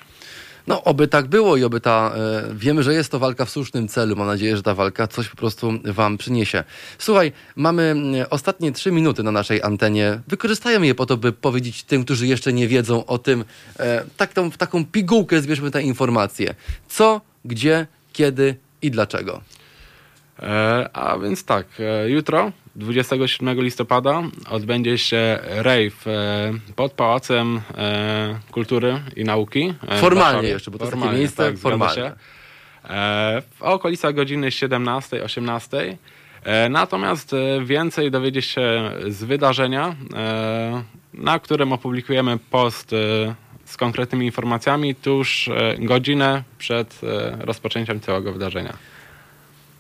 No, oby tak było i oby ta. E, wiemy, że jest to walka w słusznym celu. Mam nadzieję, że ta walka coś po prostu Wam przyniesie. Słuchaj, mamy e, ostatnie trzy minuty na naszej antenie. Wykorzystajmy je po to, by powiedzieć tym, którzy jeszcze nie wiedzą o tym, e, tak, tą, w taką pigułkę zbierzmy te informacje. Co, gdzie, kiedy i dlaczego. E, A więc tak, e, jutro, 27 listopada, odbędzie się rave e, pod Pałacem Kultury i Nauki. Formalnie jeszcze, bo to jest takie Formalnie, miejsce tak, zgadza formalne. się. E, W okolicach godziny 17-18. E, Natomiast więcej dowiedzieć się z wydarzenia, na którym opublikujemy post z konkretnymi informacjami tuż godzinę przed rozpoczęciem całego wydarzenia.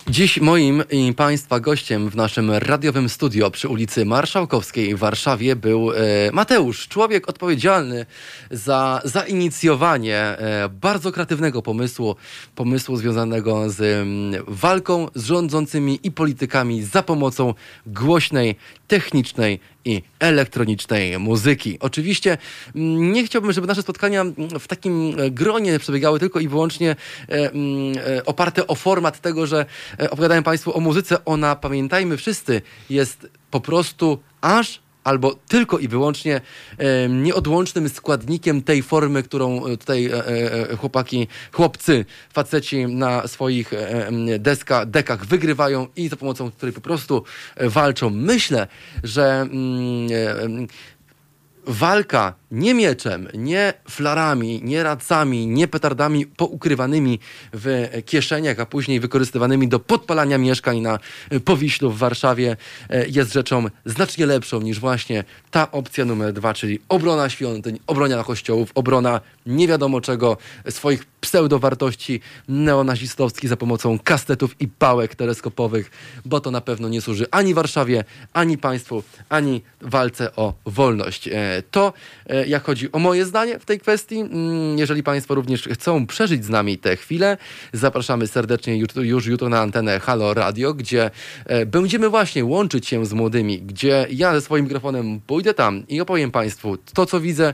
Dziś moim i Państwa gościem w naszym radiowym studio przy ulicy Marszałkowskiej w Warszawie był e, Mateusz, człowiek odpowiedzialny za zainicjowanie e, bardzo kreatywnego pomysłu, pomysłu związanego z mm, walką z rządzącymi i politykami za pomocą głośnej, technicznej i elektronicznej muzyki. Oczywiście mm, nie chciałbym, żeby nasze spotkania mm, w takim e, gronie przebiegały tylko i wyłącznie e, mm, e, oparte o format tego, że opowiadałem Państwu o muzyce. Ona, pamiętajmy wszyscy, jest po prostu aż albo tylko i wyłącznie nieodłącznym składnikiem tej formy, którą e, tutaj e, e, chłopaki, chłopcy, faceci na swoich deska, dekach wygrywają i za pomocą której po prostu walczą. Myślę, że mm, walka nie mieczem, nie flarami, nie racami, nie petardami poukrywanymi w kieszeniach, a później wykorzystywanymi do podpalania mieszkań na Powiślu w Warszawie e, jest rzeczą znacznie lepszą niż właśnie ta opcja numer dwa, czyli obrona świątyń, obrona kościołów, obrona nie wiadomo czego, swoich pseudowartości neonazistowskich za pomocą kastetów i pałek teleskopowych, bo to na pewno nie służy ani Warszawie, ani państwu, ani walce o wolność. E, To, e, jak chodzi o moje zdanie w tej kwestii, mm, jeżeli Państwo również chcą przeżyć z nami tę chwilę, zapraszamy serdecznie już jutro na antenę Halo Radio, gdzie e, będziemy właśnie łączyć się z młodymi, gdzie ja ze swoim mikrofonem pójdę tam i opowiem Państwu to, co widzę,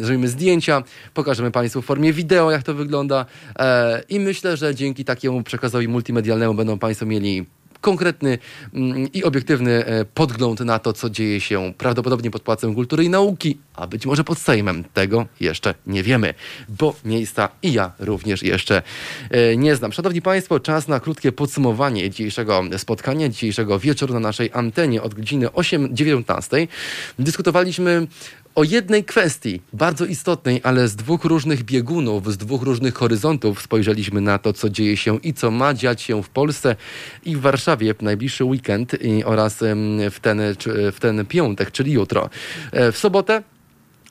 zrobimy zdjęcia, pokażemy Państwu w formie wideo, jak to wygląda e, i myślę, że dzięki takiemu przekazowi multimedialnemu będą Państwo mieli konkretny mm, i obiektywny e, podgląd na to, co dzieje się prawdopodobnie pod Pałacem Kultury i Nauki, a być może pod Sejmem. Tego jeszcze nie wiemy, bo miejsca i ja również jeszcze e, nie znam. Szanowni Państwo, czas na krótkie podsumowanie dzisiejszego spotkania, dzisiejszego wieczoru na naszej antenie od godziny 8-19. Dyskutowaliśmy o jednej kwestii, bardzo istotnej, ale z dwóch różnych biegunów, z dwóch różnych horyzontów spojrzeliśmy na to, co dzieje się i co ma dziać się w Polsce i w Warszawie w najbliższy weekend oraz w ten, w ten piątek, czyli jutro. E, W sobotę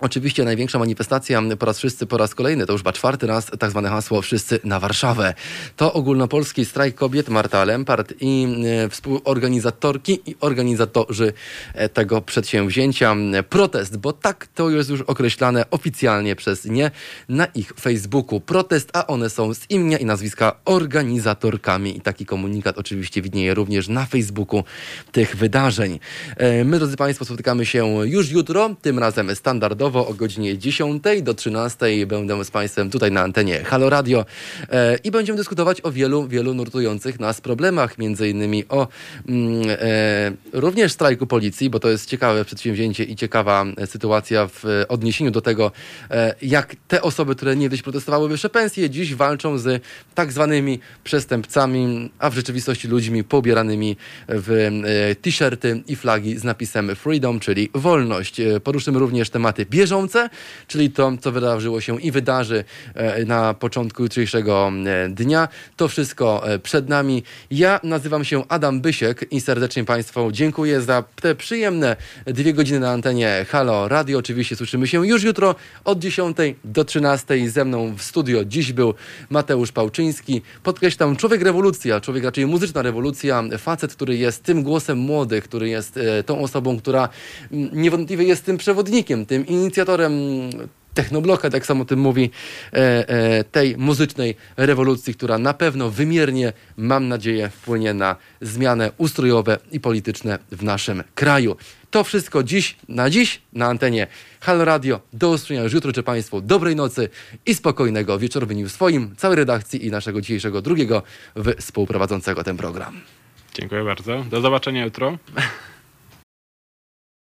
Oczywiście największa manifestacja po raz wszyscy, po raz kolejny, to już chyba czwarty raz, tak zwane hasło Wszyscy na Warszawę. To ogólnopolski strajk kobiet Marta Lempart i e, współorganizatorki i organizatorzy e, tego przedsięwzięcia. Protest, bo tak to jest już określane oficjalnie przez nie na ich Facebooku. Protest, a one są z imienia i nazwiska organizatorkami. I taki komunikat oczywiście widnieje również na Facebooku tych wydarzeń. E, My, drodzy Państwo, spotykamy się już jutro, tym razem standardowo o godzinie 10 do 13 będę z Państwem tutaj na antenie Halo Radio e, i będziemy dyskutować o wielu, wielu nurtujących nas problemach, między innymi o mm, e, również strajku policji, bo to jest ciekawe przedsięwzięcie i ciekawa sytuacja w odniesieniu do tego, e, jak te osoby, które niegdyś protestowały wyższe pensje, dziś walczą z tak zwanymi przestępcami, a w rzeczywistości ludźmi pobieranymi w t-shirty i flagi z napisem Freedom, czyli wolność. Poruszymy również tematy bieżące, czyli to, co wydarzyło się i wydarzy e, na początku jutrzejszego e, dnia. To wszystko e, przed nami. Ja nazywam się Adam Bysiek i serdecznie Państwu dziękuję za te przyjemne dwie godziny na antenie Halo Radio. Oczywiście słyszymy się już jutro od 10 do 13. Ze mną w studio dziś był Mateusz Pałczyński. Podkreślam, człowiek rewolucja, człowiek raczej muzyczna rewolucja, facet, który jest tym głosem młodych, który jest tą osobą, która mm, niewątpliwie jest tym przewodnikiem, tym inicjatorem Technobloka, tak samo o tym mówi, e, e, tej muzycznej rewolucji, która na pewno wymiernie, mam nadzieję, wpłynie na zmiany ustrojowe i polityczne w naszym kraju. To wszystko dziś, na dziś, na antenie Halo Radio. Do usłyszenia już jutro, czy Państwu dobrej nocy i spokojnego wieczoru w swoim, całej redakcji i naszego dzisiejszego drugiego współprowadzącego ten program. Dziękuję bardzo. Do zobaczenia jutro.